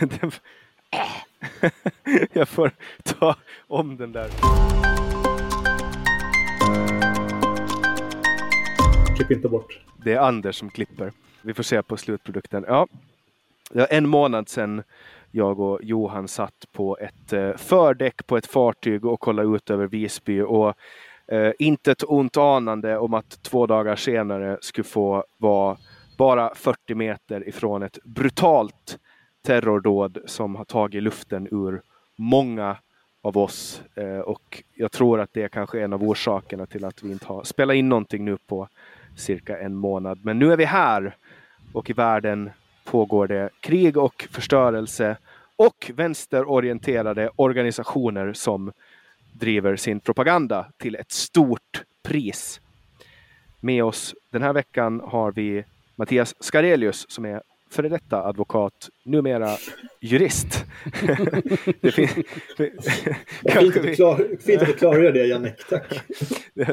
jag får ta om den där. Klipp inte bort. Det är Anders som klipper. Vi får se på slutprodukten. Ja, var en månad sedan jag och Johan satt på ett eh, fördäck på ett fartyg och kollade ut över Visby och eh, inte ett ont anande om att två dagar senare skulle få vara bara 40 meter ifrån ett brutalt terrordåd som har tagit luften ur många av oss. Eh, och jag tror att det är kanske en av orsakerna till att vi inte har spelat in någonting nu på cirka en månad. Men nu är vi här och i världen pågår det krig och förstörelse och vänsterorienterade organisationer som driver sin propaganda till ett stort pris. Med oss den här veckan har vi Mattias Skarelius som är före detta advokat, numera jurist. det fin- fint, att du klar, klargör det Jannik, tack.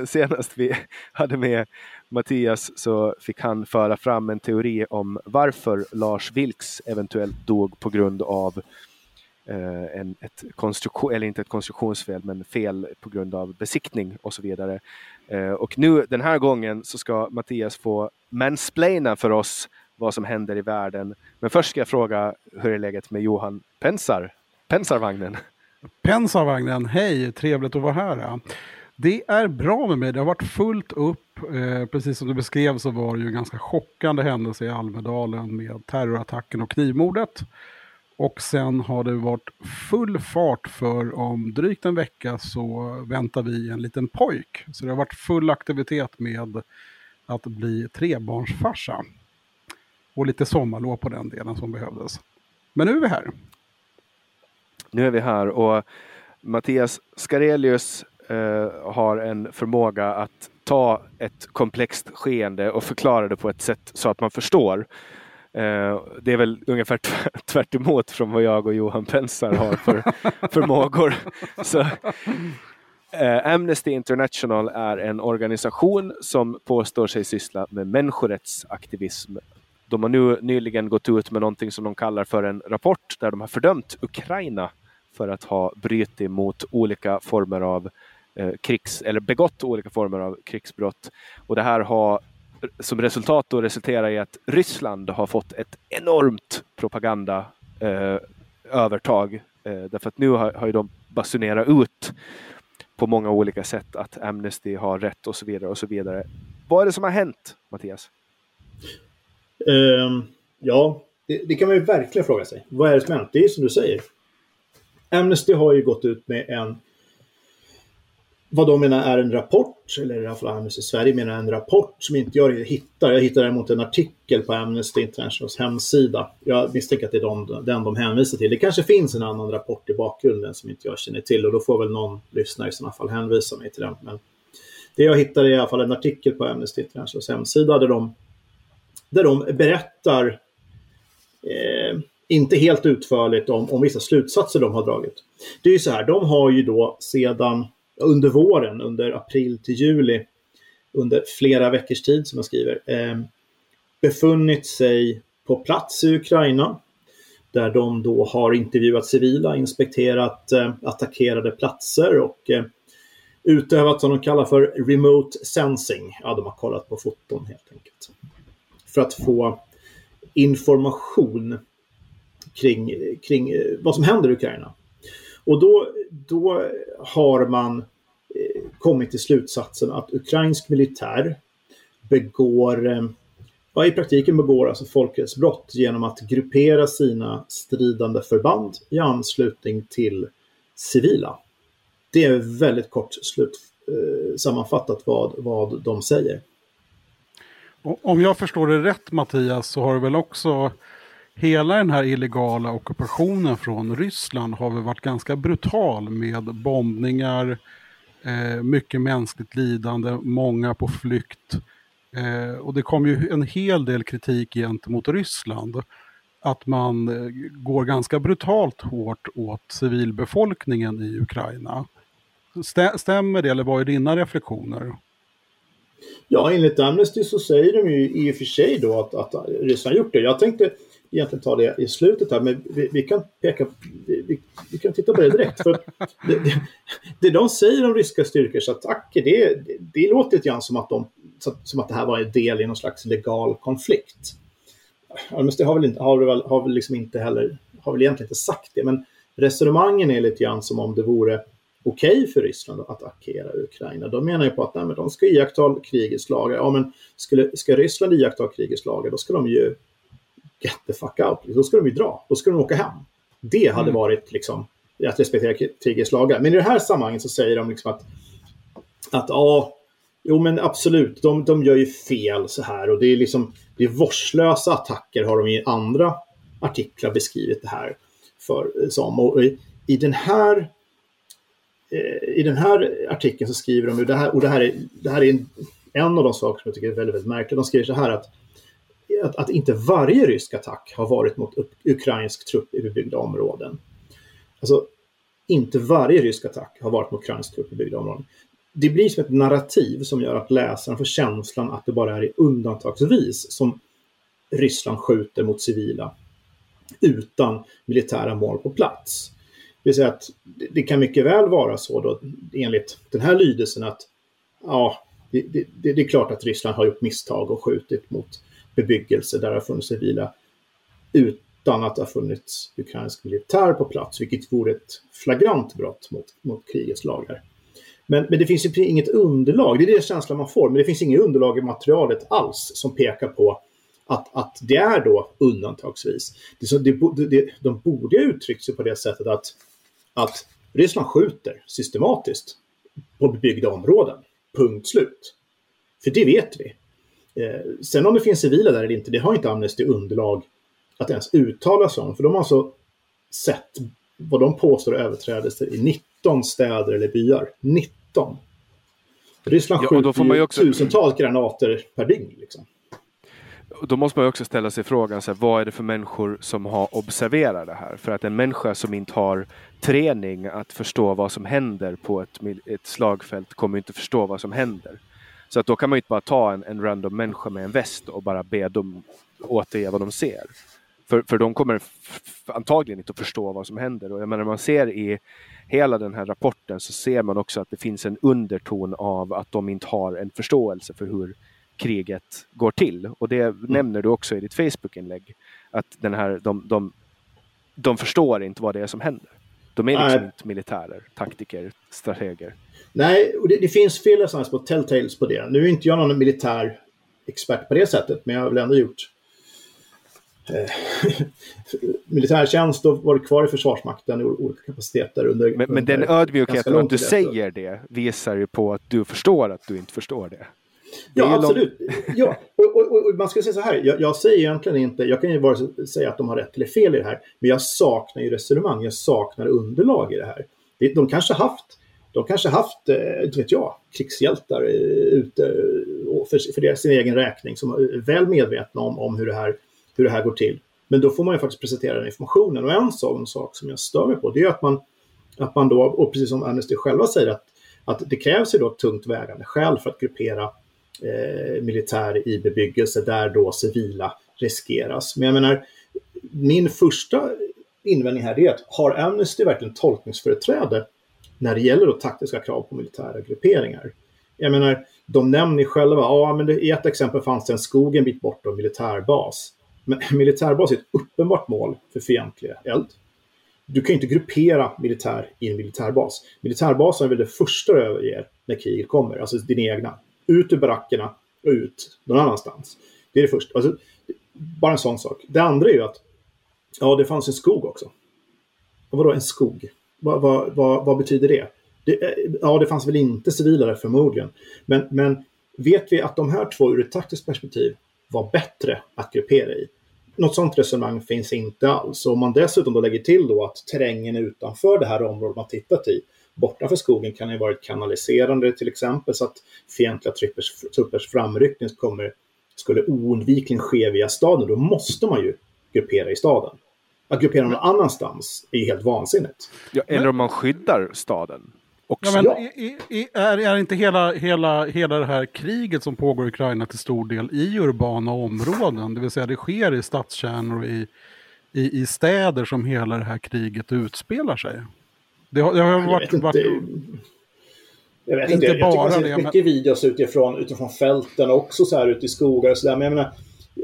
Senast vi hade med Mattias så fick han föra fram en teori om varför Lars Vilks eventuellt dog på grund av eh, en, ett konstruktion, eller inte ett konstruktionsfel, men fel på grund av besiktning och så vidare. Eh, och nu den här gången så ska Mattias få mansplaina för oss vad som händer i världen. Men först ska jag fråga hur är läget med Johan Pensar? Pensarvagnen? Pensarvagnen, hej, trevligt att vara här. Det är bra med mig, det har varit fullt upp. Eh, precis som du beskrev så var det ju en ganska chockande händelse i Almedalen med terrorattacken och knivmordet. Och sen har det varit full fart för om drygt en vecka så väntar vi en liten pojk. Så det har varit full aktivitet med att bli trebarnsfarsa. Och lite sommarlov på den delen som behövdes. Men nu är vi här. Nu är vi här och Mattias Skarelius eh, har en förmåga att ta ett komplext skeende och förklara det på ett sätt så att man förstår. Eh, det är väl ungefär tvärt emot från vad jag och Johan Pensar har för förmågor. Så, eh, Amnesty International är en organisation som påstår sig syssla med människorättsaktivism de har nu nyligen gått ut med någonting som de kallar för en rapport där de har fördömt Ukraina för att ha brutit mot olika former av eh, krigs eller begått olika former av krigsbrott. Och det här har som resultat då resulterat i att Ryssland har fått ett enormt propaganda eh, övertag. Eh, därför att nu har, har de basunerat ut på många olika sätt att Amnesty har rätt och så vidare och så vidare. Vad är det som har hänt, Mattias? Um, ja, det, det, kan man ju verkligen fråga sig. Vad är det som har hänt? Det är som du säger. Amnesty har ju gått ut med en vad de menar är en rapport, eller i alla fall Amnesty Sverige menar en rapport som inte jag hittar. Jag hittar däremot en artikel på Amnesty Internationals hemsida. Jag misstänker att det är de, den de hänvisar till. Det kanske finns en annan rapport i bakgrunden som inte jag känner till och då får väl någon lyssnare i sådana fall hänvisa mig till den. Men det jag hittar är i alla fall en artikel på Amnesty Internationals hemsida där de där de berättar, eh, inte helt utförligt, om, om vissa slutsatser de har dragit. Det är ju så här, de har ju då sedan under våren, under april till juli, under flera veckors tid som jag skriver, eh, befunnit sig på plats i Ukraina. Där de då har intervjuat civila, inspekterat eh, attackerade platser och eh, utövat vad de kallar för remote sensing. Ja, de har kollat på foton helt enkelt för att få information kring, kring eh, vad som händer i Ukraina. Och då, då har man eh, kommit till slutsatsen att ukrainsk militär begår, eh, ja, i praktiken begår alltså folkrättsbrott genom att gruppera sina stridande förband i anslutning till civila. Det är väldigt kort slut, eh, sammanfattat vad, vad de säger. Om jag förstår det rätt Mattias så har det väl också hela den här illegala ockupationen från Ryssland har väl varit ganska brutal med bombningar, eh, mycket mänskligt lidande, många på flykt. Eh, och det kom ju en hel del kritik gentemot Ryssland. Att man eh, går ganska brutalt hårt åt civilbefolkningen i Ukraina. Stämmer det eller vad är dina reflektioner? Ja, enligt Amnesty så säger de ju i och för sig då att, att Ryssland gjort det. Jag tänkte, egentligen ta det i slutet här, men vi, vi kan peka, vi, vi, kan titta på det direkt. För det, det, det de säger om ryska styrkors attacker, det, det, det låter lite grann som att, de, som att det här var en del i någon slags legal konflikt. Amnesty har väl, inte, har väl, har väl liksom inte heller, har väl egentligen inte sagt det, men resonemangen är lite grann som om det vore okej okay för Ryssland att attackera Ukraina. De menar ju på att nej, men de ska iaktta krigets lagar. Ja, men skulle, ska Ryssland iaktta krigets lagar, då ska de ju get the fuck out. Då ska de ju dra. Då ska de åka hem. Det hade mm. varit liksom att respektera krigets lagar. Men i det här sammanhanget så säger de liksom att, att ja, jo men absolut, de, de gör ju fel så här och det är liksom det är vårdslösa attacker har de i andra artiklar beskrivit det här för, som. Och i, i den här Eh, i den här artikeln så skriver de, det här, och det här är, det här är en, en av de saker som jag tycker är väldigt, väldigt märkliga, de skriver så här att, att, att inte varje rysk attack har varit mot ukrainsk trupp i bebyggda områden. Alltså, inte varje rysk attack har varit mot ukrainsk trupp i bebyggda områden. Det blir som ett narrativ som gör att läsaren får känslan att det bara är undantagsvis som Ryssland skjuter mot civila utan militära mål på plats. Det vill säga att det kan mycket väl vara så då, enligt den här lydelsen att ja, det, det, det, är klart att Ryssland har gjort misstag och skjutit mot bebyggelse där det har funnits civila utan att det har funnits ukrainsk militär på plats, vilket vore ett flagrant brott mot, mot krigets lagar. Men, men det finns ju inget underlag, det är det känslan man får, men det finns inget underlag i materialet alls som pekar på att, att det är då undantagsvis. Det, det, det, de borde ha uttryckt sig på det sättet att att Ryssland skjuter systematiskt på bebyggda områden. Punkt slut. För det vet vi. Eh, sen om det finns civila där eller inte, det har inte Amnesty underlag att ens uttala sig om. För de har alltså sett vad de påstår överträdelser i 19 städer eller byar. 19! Ryssland ja, skjuter ju också... tusentals granater per dygn. Liksom då måste man också ställa sig frågan, så här, vad är det för människor som har observerat det här? För att en människa som inte har träning att förstå vad som händer på ett, ett slagfält kommer inte förstå vad som händer. Så att då kan man inte bara ta en, en random människa med en väst och bara be dem återge vad de ser. För, för de kommer antagligen inte att förstå vad som händer. Och jag menar, man ser i hela den här rapporten så ser man också att det finns en underton av att de inte har en förståelse för hur kriget går till. Och det mm. nämner du också i ditt Facebook-inlägg. Att den här, de, de, de förstår inte vad det är som händer. De är liksom Nej. inte militärer, taktiker, strateger. Nej, och det, det finns flera sådana små telltales på det. Nu är inte jag någon militär expert på det sättet, men jag har väl ändå gjort eh, militärtjänst och varit kvar i Försvarsmakten i olika kapaciteter under... Men, men den ödmjukheten att du säger det visar ju på att du förstår att du inte förstår det. Ja, absolut. Ja, och, och, och, man ska säga så här, jag, jag, säger egentligen inte, jag kan ju bara säga att de har rätt eller fel i det här, men jag saknar ju resonemang, jag saknar underlag i det här. De kanske haft, de kanske haft, eh, inte vet jag, krigshjältar eh, ute för, för deras, sin egen räkning som är väl medvetna om, om hur, det här, hur det här går till. Men då får man ju faktiskt presentera den informationen. Och en sån sak som jag stör mig på, det är att man, att man då, och precis som Amnesty själva säger, att, att det krävs ju då tungt vägande skäl för att gruppera eh, militär i bebyggelse där då civila riskeras. Men jag menar, min första invändning här är att har Amnesty verkligen tolkningsföreträde när det gäller då taktiska krav på militära grupperingar? Jag menar, de nämner själva, ja men i ett exempel fanns det en skog en bit bort och militärbas. Men militärbas är ett uppenbart mål för fientlig eld. Du kan ju inte gruppera militär i en militärbas. Militärbasen är väl det första du överger när kriget kommer, alltså din egna ut ur barackerna och ut någon annanstans. Det är det första. Alltså, bara en sån sak. Det andra är ju att ja, det fanns en skog också. Och vadå en skog? Vad, vad, vad, vad betyder det? det? Eh, ja, det fanns väl inte civila där förmodligen. Men, men vet vi att de här två ur ett taktiskt perspektiv var bättre att gruppera i? Något sånt resonemang finns inte alls. Och om man dessutom då lägger till då att terrängen utanför det här området man tittat i bortanför skogen kan ju varit kanaliserande till exempel så att fientliga truppers, truppers framryckning kommer, skulle oundvikligen ske via staden. Då måste man ju gruppera i staden. Att gruppera någon annanstans är ju helt vansinnigt. Ja, eller om man skyddar staden också. Ja, men i, i, är, är inte hela, hela, hela det här kriget som pågår i Ukraina till stor del i urbana områden? Det vill säga det sker i stadskärnor i, i, i städer som hela det här kriget utspelar sig. Det har, det har Jag varit... vet inte. varit Jag vet Inte inte. Jag tycker bara man ser det, mycket men- videos utifrån, utifrån fälten också så här ute i skogar och sådär. Men jag menar,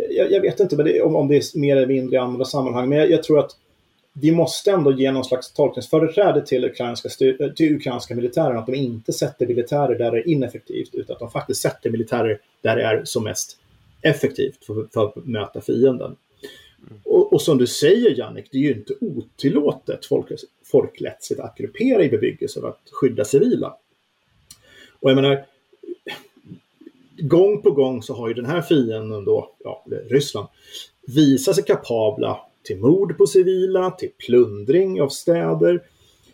jag, jag vet inte men det, om, om det är mer eller mindre i andra sammanhang. Men jag, jag tror att vi måste ändå ge någon slags tolkningsföreträde till ukrainska, till ukrainska militären. Att de inte sätter militärer där det är ineffektivt. Utan att de faktiskt sätter militärer där det är som mest effektivt för, för att möta fienden. Och, och som du säger Jannik, det är ju inte otillåtet folk, folkrättsligt att gruppera i bebyggelse för att skydda civila. Och jag menar, gång på gång så har ju den här fienden då, ja, Ryssland, visat sig kapabla till mord på civila, till plundring av städer,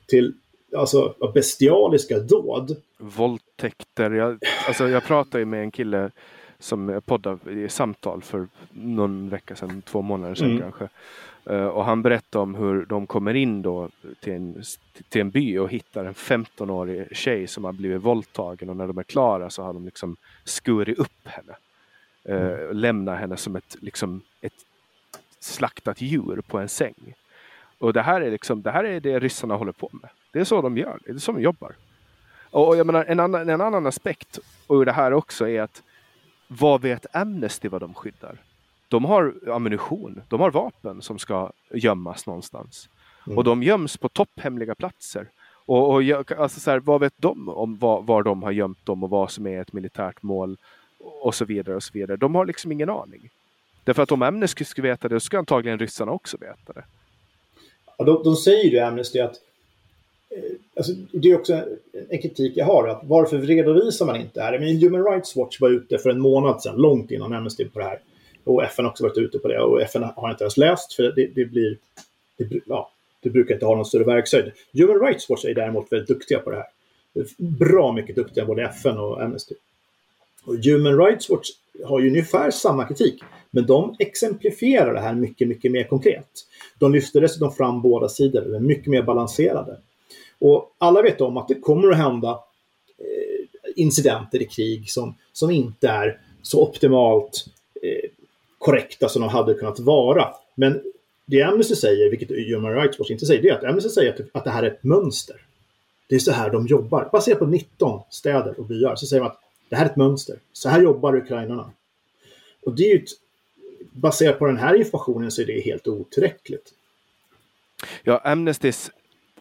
till alltså, bestialiska dåd. Våldtäkter. Jag, alltså, jag pratade ju med en kille som poddade i samtal för någon vecka sedan, två månader sedan Mm. kanske. Eh, och han berättade om hur de kommer in då till en, till en by och hittar en 15-årig tjej som har blivit våldtagen och när de är klara så har de liksom skurit upp henne. Uh, lämnar henne som ett, liksom, ett slaktat djur på en säng. Och det här är liksom, det här är det ryssarna håller på med. Det är så de gör, det är så de jobbar. Och och jag menar, en, annan, en annan aspekt och det här också är att vad vet Amnesty vad de skyddar? De har ammunition, de har vapen som ska gömmas någonstans. Mm. Och de göms på topphemliga platser. Och, och alltså så här, vad vet de om var, var de har gömt dem och vad som är ett militärt mål och så vidare. och så vidare. De har liksom ingen aning. Därför att om Amnesty skulle veta det, så ska antagligen ryssarna också veta det. Ja, de, de säger ju Amnesty att Alltså, det är också en, kritik jag har. Att varför redovisar man inte det här? Men Human Rights Watch var ute för en månad sedan, långt innan Amnesty på det här. Och FN har också varit ute på det. Och FN har inte ens läst, för det, det blir... Det, ja, det brukar inte ha någon större verkshöjd. Human Rights Watch är däremot väldigt duktiga på det här. Bra mycket duktiga, både FN och Amnesty. Och Human Rights Watch har ju ungefär samma kritik. Men de exemplifierar det här mycket, mycket mer konkret. De lyfter dessutom fram båda sidor, de är mycket mer balanserade. Och alla vet om att det kommer att hända eh, incidenter i krig som, som inte är så optimalt eh, korrekta som de hade kunnat vara. Men det Amnesty säger, vilket Human Rights Watch inte säger, det är att Amnesty säger att, att det här är ett mönster. Det är så här de jobbar. Baserat på 19 städer och byar så säger man att det här är ett mönster. Så här jobbar ukrainarna. Och det är ju ett, baserat på den här informationen så är det helt otillräckligt. Ja, Amnestys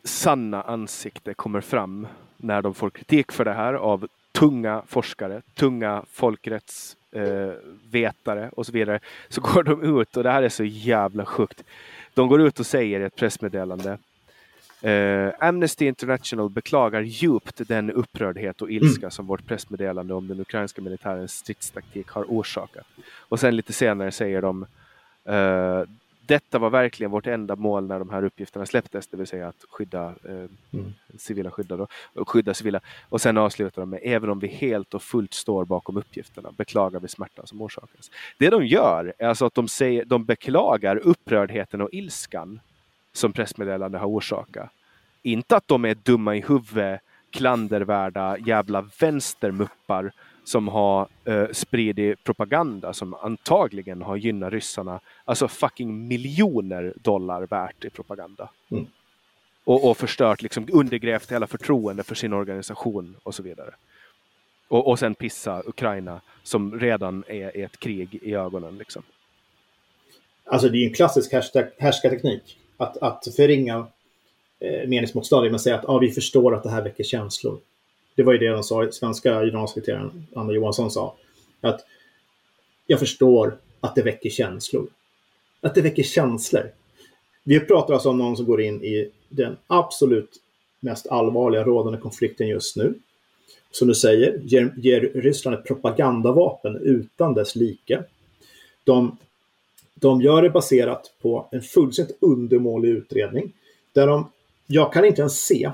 sanna ansikte kommer fram när de får kritik för det här av tunga forskare, tunga folkrättsvetare eh, och så vidare. Så går de ut och det här är så jävla sjukt. De går ut och säger i ett pressmeddelande Eh, Amnesty International beklagar djupt den upprördhet och ilska som vårt pressmeddelande om den ukrainska militärens stridstaktik har orsakat. Och sen lite senare säger de eh, detta var verkligen vårt enda mål när de här uppgifterna släpptes, det vill säga att skydda eh, Mm. civila skydda då, och skydda civila. Och sen avslutar de med även om vi helt och fullt står bakom uppgifterna beklagar vi smärtan som orsakades. Det de gör är alltså att de, säger, de beklagar upprördheten och ilskan som pressmeddelande har orsakat. Inte att de är dumma i huvudet, klandervärda jävla vänstermuppar som har eh, spridit propaganda som antagligen har gynnat ryssarna, alltså fucking miljoner dollar värt i propaganda. Mm. Och, och förstört, liksom undergrävt hela förtroende för sin organisation och så vidare. Och, och sen pissa Ukraina som redan är i ett krig i ögonen. Liksom. Alltså det är en klassisk härska- härskarteknik. Att, att förringa eh, meningsmotståndare med att säga att ah, vi förstår att det här väcker känslor. Det var ju det de sa, svenska generalsekreteraren Anna Johansson sa. Att jag förstår att det väcker känslor. Att det väcker känslor. Vi pratar alltså om någon som går in i den absolut mest allvarliga rådande konflikten just nu. Som du säger, ger, ger Ryssland ett propagandavapen utan dess like. De de gör det baserat på en fullständigt undermålig utredning. Där de, jag kan inte ens se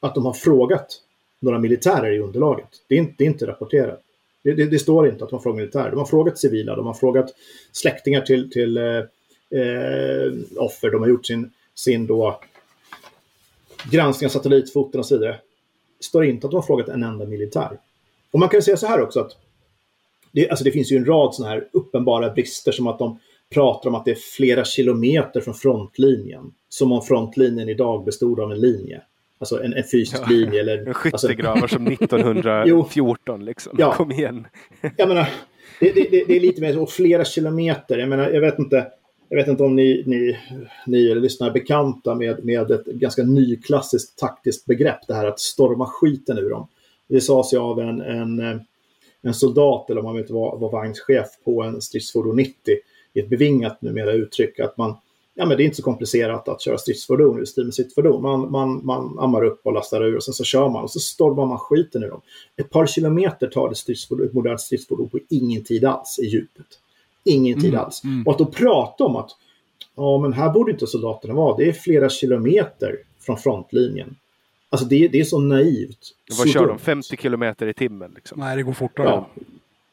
att de har frågat några militärer i underlaget. Det är inte, det är inte rapporterat. Det, det, det står inte att de har frågat militärer. De har frågat civila, de har frågat släktingar till, till eh, eh offer. De har gjort sin, sin då granskning av satellitfoton och så vidare. Det står inte att de har frågat en enda militär. Och man kan säga så här också att det, alltså det finns ju en rad sådana här uppenbara brister som att de pratar om att det är flera kilometer från frontlinjen. Som om frontlinjen idag bestod av en linje. Alltså en, en fysisk ja, linje. Eller, en skyttegravar alltså, som 1914 liksom. Ja, Kom igen. jag menar, det, det, det, är lite mer så, flera kilometer. Jag menar, jag vet inte. Jag vet inte om ni, ni, ni eller lyssnare är bekanta med, med ett ganska nyklassiskt taktiskt begrepp. Det här att storma skiten ur dem. Det sades ju av en, en, en soldat, eller om man inte var, var vagnschef på en stridsfordon 90 i ett bevingat numera uttryck att man, ja men det är inte så komplicerat att köra stridsfordon eller stil med sitt fordon. Man, man, man ammar upp och lastar ur och sen så kör man och så stormar man skiten ur dem. Ett par kilometer tar det stridsfordon, ett modernt stridsfordon på ingen tid alls i djupet. Ingen tid mm, alls. Mm. Och att då prata om att ja men här borde inte soldaterna vara, det är flera kilometer från frontlinjen. Alltså det, det är så naivt. Vad kör de? 50 kilometer i timmen? Liksom. Nej, det går fortare. Ja.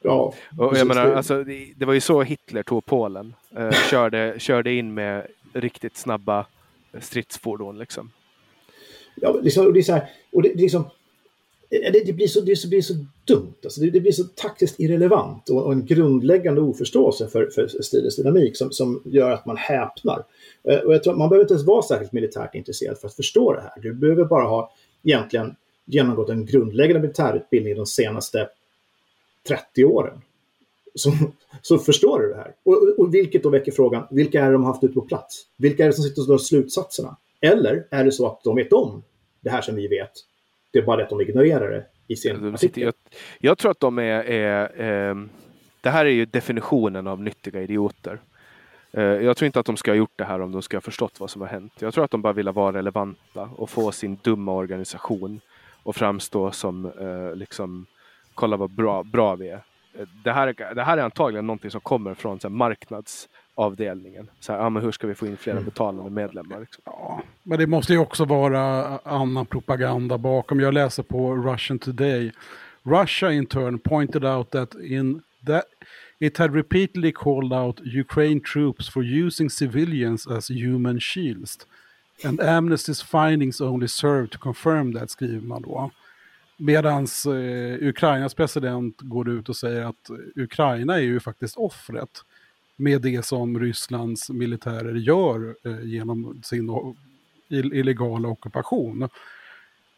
Ja, och jag menar, alltså, det, det, var ju så Hitler tog Polen. Uh, körde, körde in med riktigt snabba stridsfordon. Liksom. Ja, liksom, och det är så här, och det, liksom, det, det, blir så, det blir så dumt. Alltså, det, det blir så taktiskt irrelevant och, och en grundläggande oförståelse för, för stridens dynamik som, som gör att man häpnar. Uh, och jag tror man behöver inte ens vara särskilt militärt intresserad för att förstå det här. Du behöver bara ha egentligen genomgått en grundläggande militärutbildning de senaste 30 åren. Så, så förstår du det här. Och, och vilket då väcker frågan, vilka är det de har haft ute på plats? Vilka är det som sitter och drar slutsatserna? Eller är det så att de vet om det här som vi vet? Det är bara det att de ignorerar det i sin de artikel. Jag, jag, tror att de är... är eh, det här är ju definitionen av nyttiga idioter. Eh, jag tror inte att de ska ha gjort det här om de ska ha förstått vad som har hänt. Jag tror att de bara vill vara relevanta och få sin dumma organisation och framstå som eh, liksom kolla vad bra, bra vi är. Det här, det här är antagligen någonting som kommer från så här, marknadsavdelningen. Så här, ah, men hur ska vi få in fler mm. betalande medlemmar? Liksom. Ja, men det måste ju också vara annan propaganda bakom. Jag läser på Russian Today. Russia in turn pointed out that in that it had repeatedly called out Ukraine troops for using civilians as human shields. And Amnesty's findings only serve to confirm that, skriver man då. Medan eh, Ukrainas president går ut och säger att Ukraina är ju faktiskt offret med det som Rysslands militärer gör eh, genom sin illegala ockupation.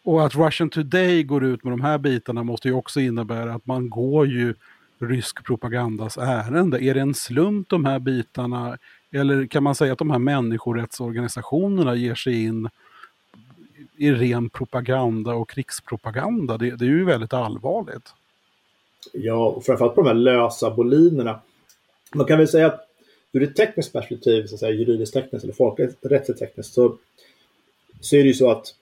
Och att Russian Today går ut med de här bitarna måste ju också innebära att man går ju rysk propagandas ärende. Är det en slump de här bitarna? Eller kan man säga att de här människorättsorganisationerna ger sig in i ren propaganda och krigspropaganda. Det, det är ju väldigt allvarligt. Ja, och framförallt på de här lösa bolinerna. Man kan väl säga att ur ett tekniskt perspektiv, så att säga, juridiskt tekniskt eller folkrättsligt tekniskt, så, så är det ju så att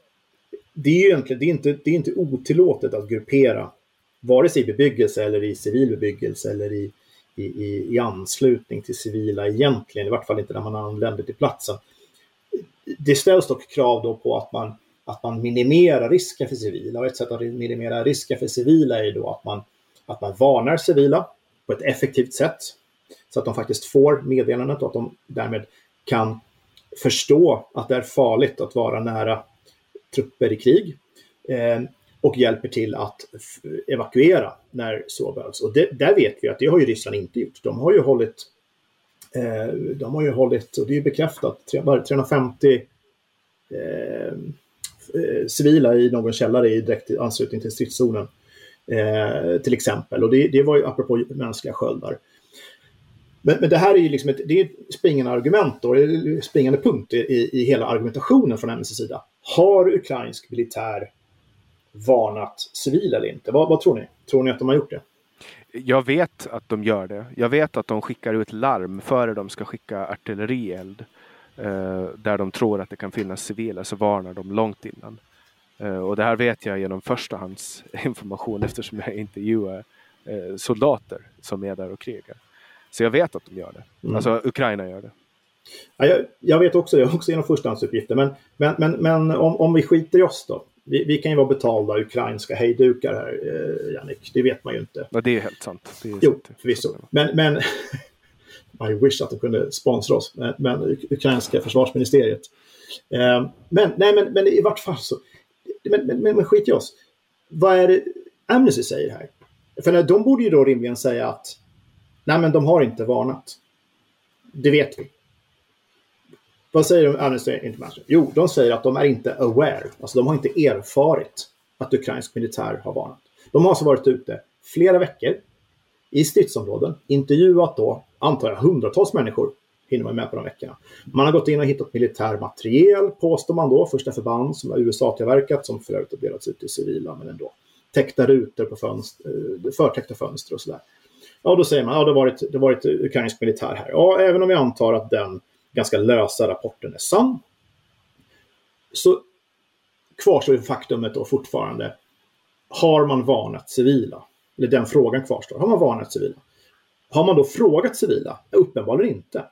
det är egentligen det är inte, det är inte otillåtet att gruppera vare sig i bebyggelse eller i civil bebyggelse eller i, i, i, i anslutning till civila egentligen, i vart fall inte när man anländer till platsen. Det ställs dock krav då på att man att man minimerar risken för civila. Och ett sätt att minimera risken för civila är då att man, att man varnar civila på ett effektivt sätt så att de faktiskt får meddelandet och att de därmed kan förstå att det är farligt att vara nära trupper i krig eh, och hjälper till att evakuera när så behövs. Och det, där vet vi att det har ju Ryssland inte gjort. De har ju hållit, eh, de har ju hållit och det är bekräftat, 350 eh, Eh, civila i någon källare i direkt anslutning till stridszonen. Eh, till exempel. Och det, det var ju apropå mänskliga sköldar. Men, men, det här är ju liksom ett, det är ett springande argument, då, springande punkt i, i hela argumentationen från MSC sida. Har ukrainsk militär varnat civila eller inte? Vad, vad tror ni? Tror ni att de har gjort det? Jag vet att de gör det. Jag vet att de skickar ut larm före de ska skicka artillerield. Eh, där de tror att det kan finnas civila så varnar de långt innan. Eh, och det här vet jag genom förstahandsinformation eftersom jag intervjuar eh, soldater som är där och krigar. Så jag vet att de gör det. Mm. Alltså Ukraina gör det. Ja, jag, jag, vet också det, också genom förstahandsuppgifter. Men, men, men, men om, om vi skiter i oss då. Vi, vi, kan ju vara betalda ukrainska hejdukar här, eh, Jannik. Det vet man ju inte. Ja, det är helt sant. Är jo, förvisso. Men, men i wish att de kunde sponsra oss, men, men ukrainska försvarsministeriet. Eh, men, nej, men, men i vart fall så, men, men, men, men skit i oss. vad är det Amnesty säger här? För de borde ju då rimligen säga att nej men de har inte varnat. Det vet vi. Vad säger de Amnesty International? Jo, de säger att de är inte aware, alltså de har inte erfarit att ukrainsk militär har varnat. De har alltså varit ute flera veckor i stridsområden, intervjuat då, antar jag, hundratals människor hinner man med på de veckorna. Man har gått in och hittat militär materiel, påstår man då, första förband som har USA-tillverkat, som för övrigt har delats ut till civila, men ändå. Täckta rutor på fönster, eh, förtäckta fönster och sådär. Ja, då säger man, ja det har varit, det har varit ukrainsk militär här. Ja, även om jag antar att den ganska lösa rapporten är sann, så kvarstår ju faktumet då fortfarande. Har man varnat civila? Eller den frågan kvarstår. Har man varnat civila? Har man då frågat civila? Uppenbarligen inte.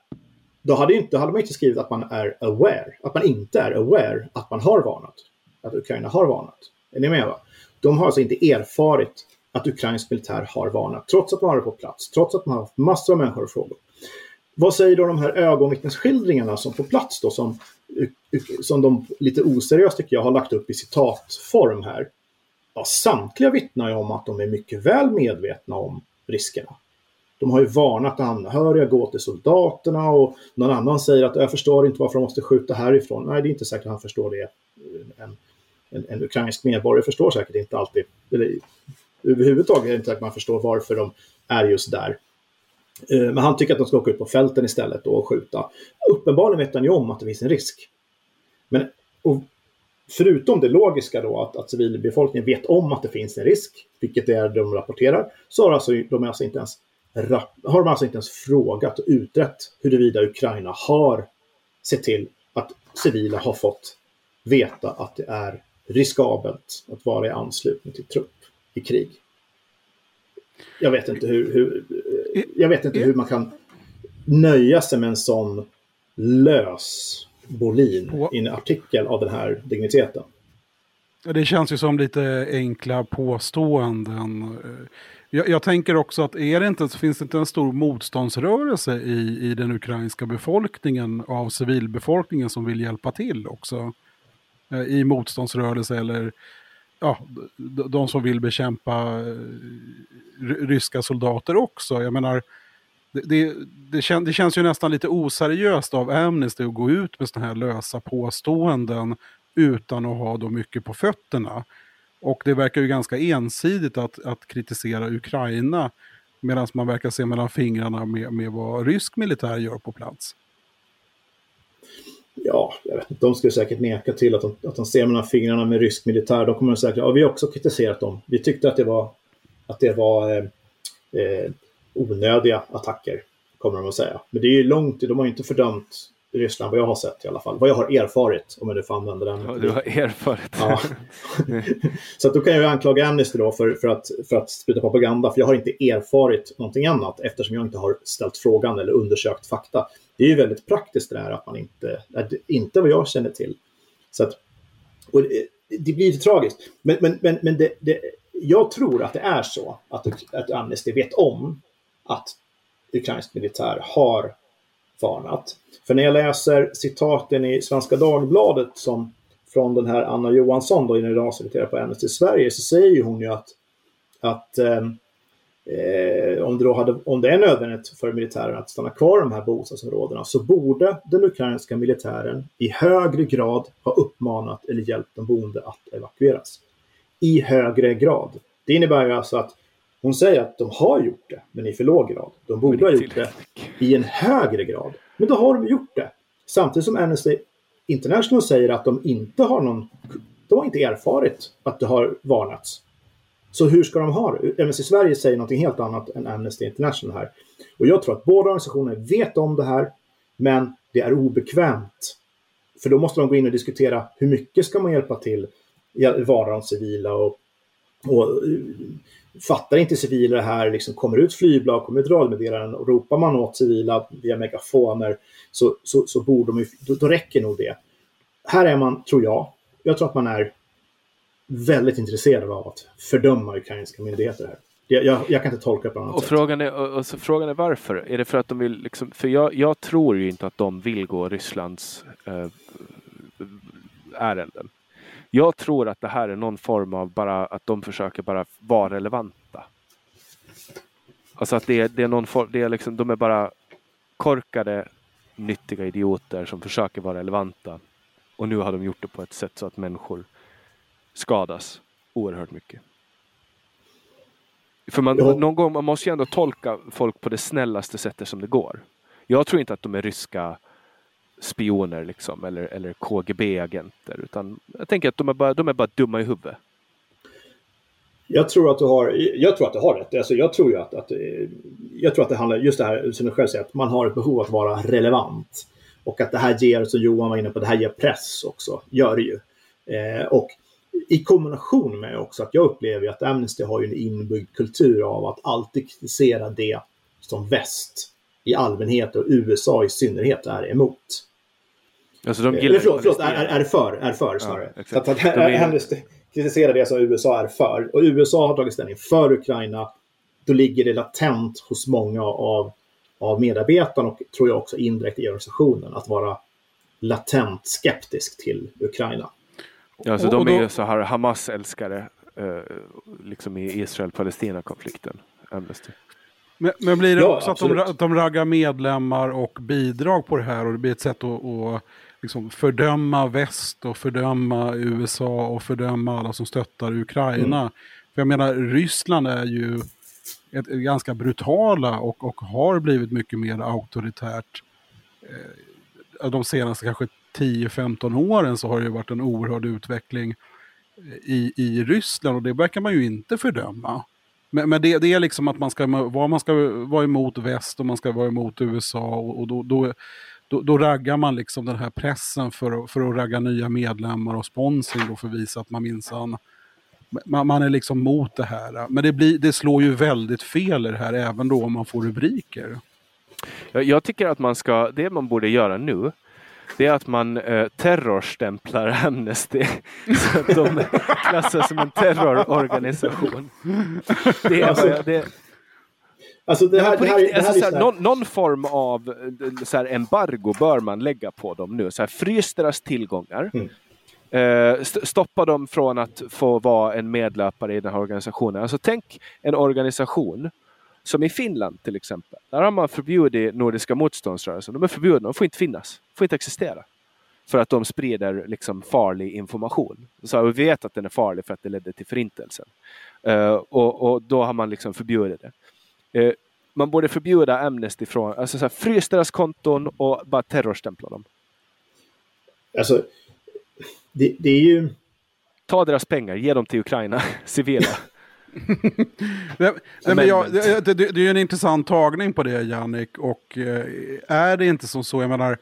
Då hade, inte, hade man inte skrivit att man är aware, att man inte är aware att man har varnat. Att Ukraina har varnat. Är ni med? Va? De har alltså inte erfarit att ukrainsk militär har varnat, trots att man har varit på plats, trots att man har haft massor av människor och frågor. Vad säger då de här ögonvittnesskildringarna som på plats då, som, som de lite oseriöst tycker jag har lagt upp i citatform här? Ja, samtliga vittnar ju om att de är mycket väl medvetna om riskerna. De har ju varnat anhöriga, gå till soldaterna och någon annan säger att jag förstår inte varför de måste skjuta härifrån. Nej, det är inte säkert att han förstår det. En, en, en ukrainsk medborgare förstår säkert inte alltid, eller överhuvudtaget är det inte säkert att man förstår varför de är just där. Eh, men han tycker att de ska åka ut på fälten istället och skjuta. Uppenbarligen vet han ju om att det finns en risk. Men förutom det logiska då att, att civilbefolkningen vet om att det finns en risk, vilket det är de rapporterar, så har alltså, de alltså inte ens har de alltså inte ens frågat och utrett huruvida Ukraina har sett till att civila har fått veta att det är riskabelt att vara i anslutning till trupp i krig. Jag vet inte hur, hur jag vet inte hur man kan nöja sig med en sån lös bolin i en artikel av den här digniteten. Det känns ju som lite enkla påståenden. Jag, jag, tänker också att är det inte, finns det inte en stor motståndsrörelse i, i den ukrainska befolkningen av civilbefolkningen som vill hjälpa till också? Eh, I motståndsrörelse eller ja, de som vill bekämpa eh, ryska soldater också. Jag menar, det, det, det, kän, det, känns ju nästan lite oseriöst av Amnesty att gå ut med sådana här lösa påståenden utan att ha då mycket på fötterna. Och det verkar ju ganska ensidigt att, att kritisera Ukraina medan man verkar se mellan fingrarna med, med vad rysk militär gör på plats. Ja, jag vet inte, de skulle säkert neka till att de, att de ser mellan fingrarna med rysk militär. De kommer säkert, ja, vi har också kritiserat dem. Vi tyckte att det var, att det var eh, eh, onödiga attacker, kommer de att säga. Men det är ju långt, de har ju inte fördömt Ryssland, vad jag har sett i alla fall. Vad jag har erfarit, om jag nu får använda den. Ja, du har erfarit. Ja. så att då kan jag anklaga Amnesty då för, för, att, för att sprida propaganda, för jag har inte erfarit någonting annat eftersom jag inte har ställt frågan eller undersökt fakta. Det är ju väldigt praktiskt det här att man inte, inte vad jag känner till. Så att, och det, det blir lite tragiskt. Men, men, men, men det, det, jag tror att det är så att, att Amnesty vet om att ukrainsk militär har varnat. För när jag läser citaten i Svenska Dagbladet som från den här Anna Johansson, då, generalsekreterare på Amnesty Sverige, så säger hon ju att, att eh, eh, om, det då hade, om det är nödvändigt för militären att stanna kvar i de här bostadsområdena så borde den ukrainska militären i högre grad ha uppmanat eller hjälpt de boende att evakueras. I högre grad. Det innebär ju alltså att hon säger att de har gjort det, men i för låg grad. De borde ha gjort det i en högre grad. Men då har de gjort det. Samtidigt som Amnesty International säger att de inte har någon... De har inte erfarit att det har varnats. Så hur ska de ha det? Amnesty Sverige säger något helt annat än Amnesty International här. Och jag tror att båda organisationerna vet om det här, men det är obekvämt. För då måste de gå in och diskutera hur mycket ska man hjälpa till, vara de civila och, och fattar inte civila det här, liksom kommer ut flygblad, kommer ut radmeddelanden och ropar man åt civila via megafoner så, så, så borde de ju, då, då räcker nog det. Här är man, tror jag, jag tror att man är väldigt intresserad av att fördöma ukrainska myndigheter här. Jag, jag, jag, kan inte tolka på annat och sätt. Frågan är, och, och så frågan är varför? Är det för att de vill, liksom, för jag, jag tror ju inte att de vill gå Rysslands äh, ärenden. Jag tror att det här är någon form av bara att de försöker bara vara relevanta. Alltså att det är, det är någon form, det är liksom, de är bara korkade, nyttiga idioter som försöker vara relevanta. Och nu har de gjort det på ett sätt så att människor skadas oerhört mycket. För man, Ja. någon gång, man måste ju ändå tolka folk på det snällaste sättet som det går. Jag tror inte att de är ryska spioner liksom, eller, eller KGB-agenter. Utan jag tänker att de är, bara, de är bara dumma i huvudet. Jag tror att du har, jag tror att du har rätt. Alltså jag tror ju att, att, jag tror att det handlar, just det här som du själv säger, att man har ett behov att vara relevant. Och att det här ger, som Johan var inne på, det här ger press också. Gör det ju. Eh, och i kombination med också att jag upplever att Amnesty har ju en inbyggd kultur av att alltid kritisera det som väst i allmänhet och USA i synnerhet är emot. Alltså de Eller gillar förlåt, förlåt är, är, för, är för snarare. så att, att De är- Amnesty kritiserar det som USA är för. Och USA har tagit ställning för Ukraina. Då ligger det latent hos många av, av medarbetarna och tror jag också indirekt i organisationen att vara latent skeptisk till Ukraina. Alltså Och- de är ju så här Hamas-älskare eh, liksom i Israel-Palestina-konflikten. Amnesty. Men, men blir det Ja, också att de, absolut. att de raggar medlemmar och bidrag på det här och det blir ett sätt att, att liksom fördöma väst och fördöma USA och fördöma alla som stöttar Ukraina. Mm. För jag menar, Ryssland är ju ett, ganska brutala och, och har blivit mycket mer auktoritärt. Eh, de senaste kanske 10-15 åren så har det ju varit en oerhörd utveckling i, i Ryssland och det verkar man ju inte fördöma. Men, men det, det är liksom att man ska, vara- man ska vara emot väst och man ska vara emot USA och, och då, då, då, då raggar man liksom den här pressen för, att- för att ragga nya medlemmar och sponsring och för att visa att man minsann man, man är liksom mot det här. Men det, blir, det slår ju väldigt fel i det här även då om man får rubriker. Jag, jag tycker att man ska, det man borde göra nu, det är att man eh, terrorstämplar Amnesty så att de klassas som en terrororganisation. Det är, Alltså, jag- det, Alltså det här, på det här, riktigt, det här alltså, är så här, så här- någon, någon form av eh, så här, embargo bör man lägga på dem nu. Så här, frys deras tillgångar. Mm. Eh, st- stoppa dem från att få vara en medlöpare i den här organisationen. Alltså tänk en organisation som i Finland till exempel. Där har man förbjudit Nordiska motståndsrörelsen. De är förbjudna, de får inte finnas. får inte existera. För att de sprider liksom farlig information. Så vi vet att den är farlig för att det ledde till förintelsen. Eh, och, och då har man liksom förbjudit det. Eh, man borde förbjuda Amnesty från, alltså så här, frys deras konton och bara terrorstämpla dem. Alltså, det, det är ju... Ta deras pengar, ge dem till Ukraina, civila. Nej, nej, men jag, det, det, det är ju en intressant tagning på det, Jannik. Och eh, är det inte som så, jag menar,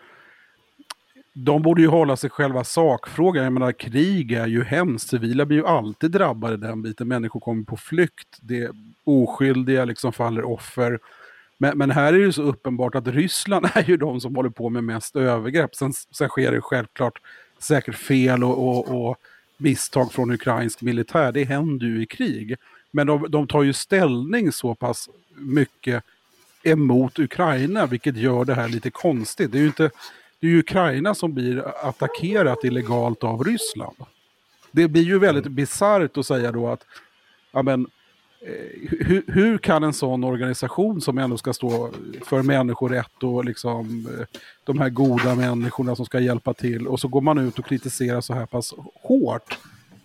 de borde ju hålla sig själva sakfrågan. Jag menar, krig är ju hemskt. Civila blir ju alltid drabbade den biten. Människor kommer på flykt. Det oskyldiga liksom faller offer. Men, men här är det så uppenbart att Ryssland är ju de som håller på med mest övergrepp. Sen, sen sker det självklart säkert fel och, och, och misstag från ukrainsk militär. Det händer ju i krig. Men de, de tar ju ställning så pass mycket emot Ukraina, vilket gör det här lite konstigt. Det är ju inte det är ju Ukraina som blir attackerat illegalt av Ryssland. Det blir ju väldigt bisarrt att säga då att ja, men, Eh, hur, hur kan en sån organisation som ändå ska stå för människorätt och liksom eh, de här goda människorna som ska hjälpa till och så går man ut och kritiserar så här pass hårt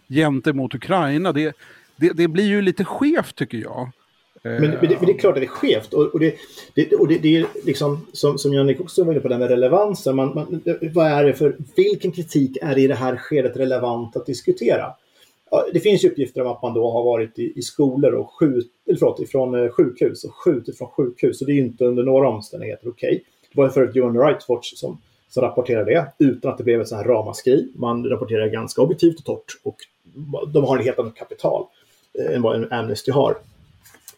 gentemot Ukraina. Det, det, det blir ju lite skevt tycker jag. Men, men, det, men det är klart att det är skevt. Och, och, det, det, och det, det är liksom, som, som Jannik också var inne på, det med relevansen. Man, man, vad är det för, vilken kritik är i det här skedet relevant att diskutera? Det finns ju uppgifter om att man då har varit i, i skolor och skjut, eller förlåt, ifrån eh, sjukhus och skjutit från sjukhus. Så det är ju inte under några omständigheter okej. Det var ju förut Human Rights Watch som, som rapporterade det utan att det blev ett sånt här ramaskri. Man rapporterar ganska objektivt och torrt och de har en helt annat kapital eh, än vad en Amnesty har.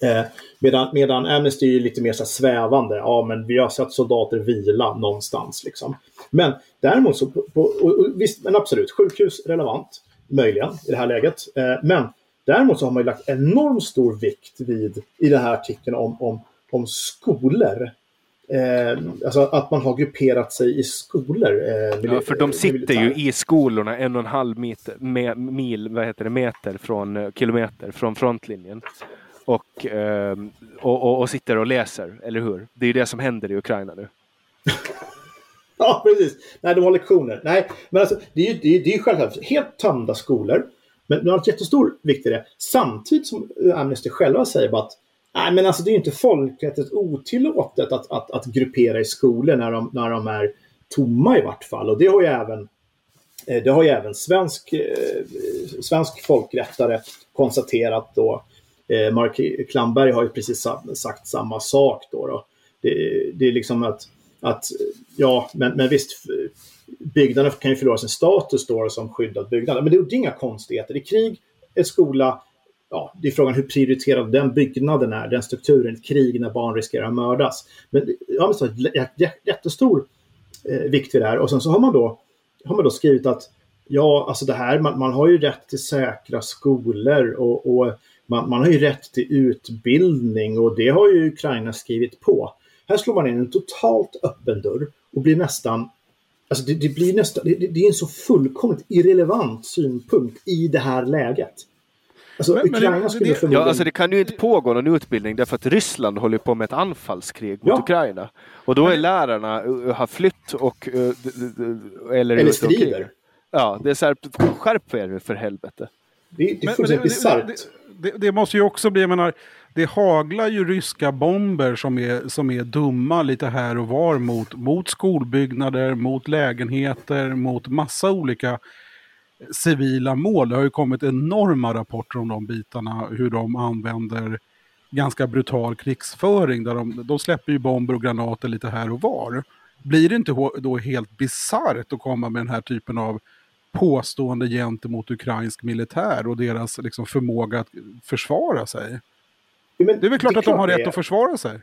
Eh, medan, medan Amnesty är lite mer så här svävande. Ja, men vi har sett soldater vila någonstans. Liksom. Men däremot så, på, på, och, och, visst, men absolut, sjukhus relevant, möjligen i det här läget. Eh, men däremot så har man ju lagt enormt stor vikt vid, i den här artikeln om, om, om skolor Eh, alltså att man har grupperat sig i skolor. Eh, ja, för de sitter ju i skolorna en och en halv meter, me, mil, vad heter det, meter från eh, kilometer från frontlinjen. Och, eh, och, och, och, sitter och läser, eller hur? Det är ju det som händer i Ukraina nu. ja, precis. Nej, de har lektioner. Nej, men alltså, det är ju det är, det är självklart helt tömda skolor. Men det har ett jättestor vikt i det. Samtidigt som eh, Amnesty själva säger att Nej, men alltså det är ju inte folkrättsligt otillåtet att, att, att gruppera i skolor när de, när de är tomma i vart fall. Och det har ju även, eh, det har ju även svensk, eh, svensk folkrättare konstaterat då. Eh, Mark Klamberg har ju precis sagt samma sak då. då. Det, det är liksom att, att ja, men, men visst, byggnaden kan ju förlora sin status då som skyddad byggnad. Men det är inga konstigheter. I krig, en skola, ja, det är frågan hur prioriterad den byggnaden är, den strukturen, ett krig när barn riskerar att mördas. Men ja, men så, jättestor eh, vikt vid det här. Och sen så har man då, har man då skrivit att ja, alltså det här, man, man har ju rätt till säkra skolor och, och man, man, har ju rätt till utbildning och det har ju Ukraina skrivit på. Här slår man in en totalt öppen dörr och blir nästan Alltså det, det blir nästan, det, det, är en så fullkomligt irrelevant synpunkt i det här läget. Alltså, men, Ukraina men, skulle det, förmodligen... Ja, alltså det kan ju inte pågå någon utbildning därför att Ryssland håller på med ett anfallskrig mot ja. Ukraina. Och då är lärarna uh, har flytt och... Uh, eller eller strider. Ja, det är så här, skärp er för helvete. Det, det är fullständigt bisarrt. Det, det, det, måste ju också bli, jag menar, det haglar ju ryska bomber som är, som är dumma lite här och var mot, mot skolbyggnader, mot lägenheter, mot massa olika civila mål. Det har ju kommit enorma rapporter om de bitarna, hur de använder ganska brutal krigsföring. Där de, de släpper ju bomber och granater lite här och var. Blir det inte då helt bisarrt att komma med den här typen av påstående gentemot ukrainsk militär och deras liksom, förmåga att försvara sig? Ja, det är väl klart är att de har rätt att försvara sig?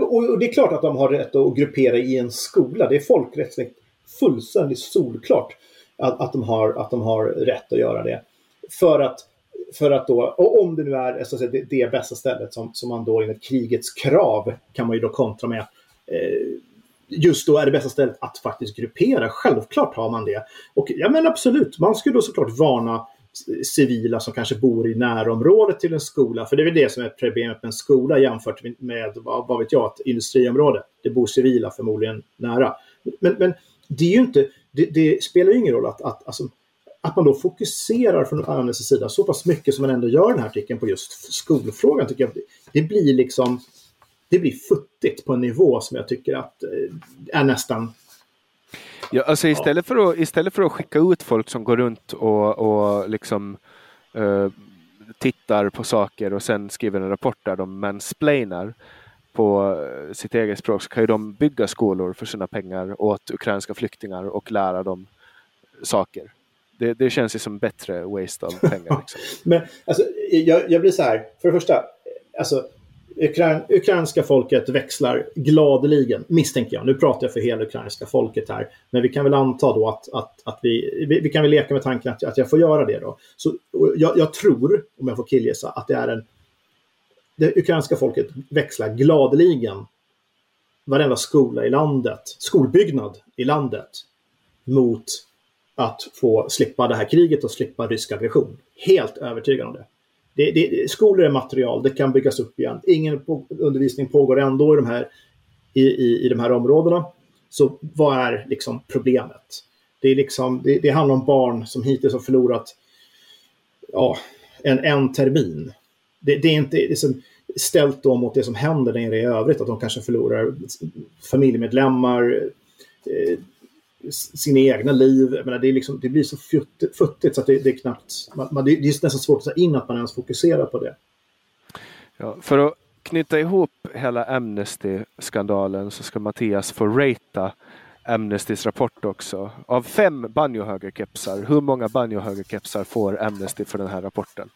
Och, det är klart att de har rätt att gruppera i en skola. Det är folkrättsligt fullständigt solklart att, att, de har, att de har rätt att göra det. För att, för att då, och om det nu är så att säga, det, det bästa stället som, som man då enligt krigets krav kan man ju då kontra med eh, just då är det bästa stället att faktiskt gruppera. Självklart har man det. Och ja men absolut, man skulle då såklart varna civila som kanske bor i närområdet till en skola. För det är väl det som är problemet med en skola jämfört med, vad, vet jag, ett industriområde. Det bor civila förmodligen nära. Men, men det är ju inte, det, det, spelar ju ingen roll att, att, alltså, att man då fokuserar från Amnestys sida så pass mycket som man ändå gör den här artikeln på just skolfrågan. Tycker jag, det blir liksom det blir futtigt på en nivå som jag tycker att eh, är nästan Ja, alltså istället. För att, istället för att skicka ut folk som går runt och, och liksom uh, tittar på saker och sen skriver en rapport där de mansplainar på eh, sitt eget språk så kan ju de bygga skolor för sina pengar åt ukrainska flyktingar och lära dem saker. Det, det känns ju som bättre waste av pengar. Liksom. Men alltså, jag, jag, blir så här, för det första, alltså, Ukrain, ukrainska folket växlar gladeligen, misstänker jag. Nu pratar jag för hela ukrainska folket här. Men vi kan väl anta då att, att, att vi, vi, vi kan väl leka med tanken att, att jag får göra det då. Så jag, jag tror, om jag får killgissa, att det är en det ukrainska folket växlar gladeligen varenda skola i landet, skolbyggnad i landet mot att få slippa det här kriget och slippa rysk aggression. Helt övertygad om det. Det, det. Skolor är material, det kan byggas upp igen. Ingen på, undervisning pågår ändå i de, här, i, i, i de här områdena. Så vad är liksom problemet? Det, är liksom, det, det handlar om barn som hittills har förlorat ja, en, en termin. Det, det är inte liksom, ställt då mot det som händer nere i övrigt, att de kanske förlorar familjemedlemmar, eh, sina egna liv. menar, det, är liksom, det blir så futtigt, futtigt så att det, det är knappt... Man, det är nästan svårt att ta in att man ens fokuserar på det. Ja, för att knyta ihop hela Amnesty-skandalen så ska Mattias få ratea Amnestys rapport också. Av fem banjohögerkepsar, hur många banjohögerkepsar får Amnesty för den här rapporten?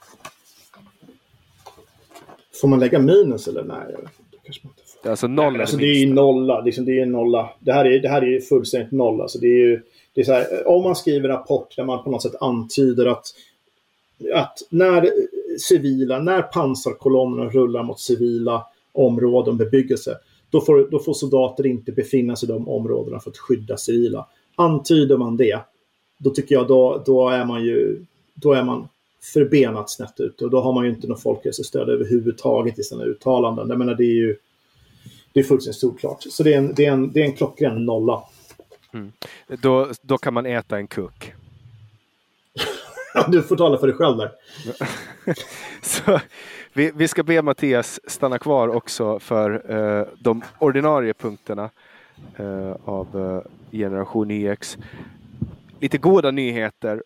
Får man lägga minus eller nej? Det kanske man inte. Alltså noll nej, alltså, Det är ju nolla. Liksom, det är nolla. Det här är, det här är fullständigt noll. Alltså, det är ju, det är så här, om man skriver rapport där man på något sätt antyder att, att när civila, när pansarkolonnerna rullar mot civila områden, bebyggelse, då får, då får soldater inte befinna sig i de områdena för att skydda civila. Antyder man det, då tycker jag då, då är man ju då är man förbenat snett ute och då har man ju inte något folkhälsostöd överhuvudtaget i sina uttalanden. Jag menar, det är ju det är fullständigt solklart. Så det är en, det är en, det är en klockren nolla. Mm. Då, då kan man äta en kuk. du får tala för dig själv där. Så, vi, vi, ska be Mattias stanna kvar också för uh, de ordinarie punkterna uh, av uh, Generation YX. Lite goda nyheter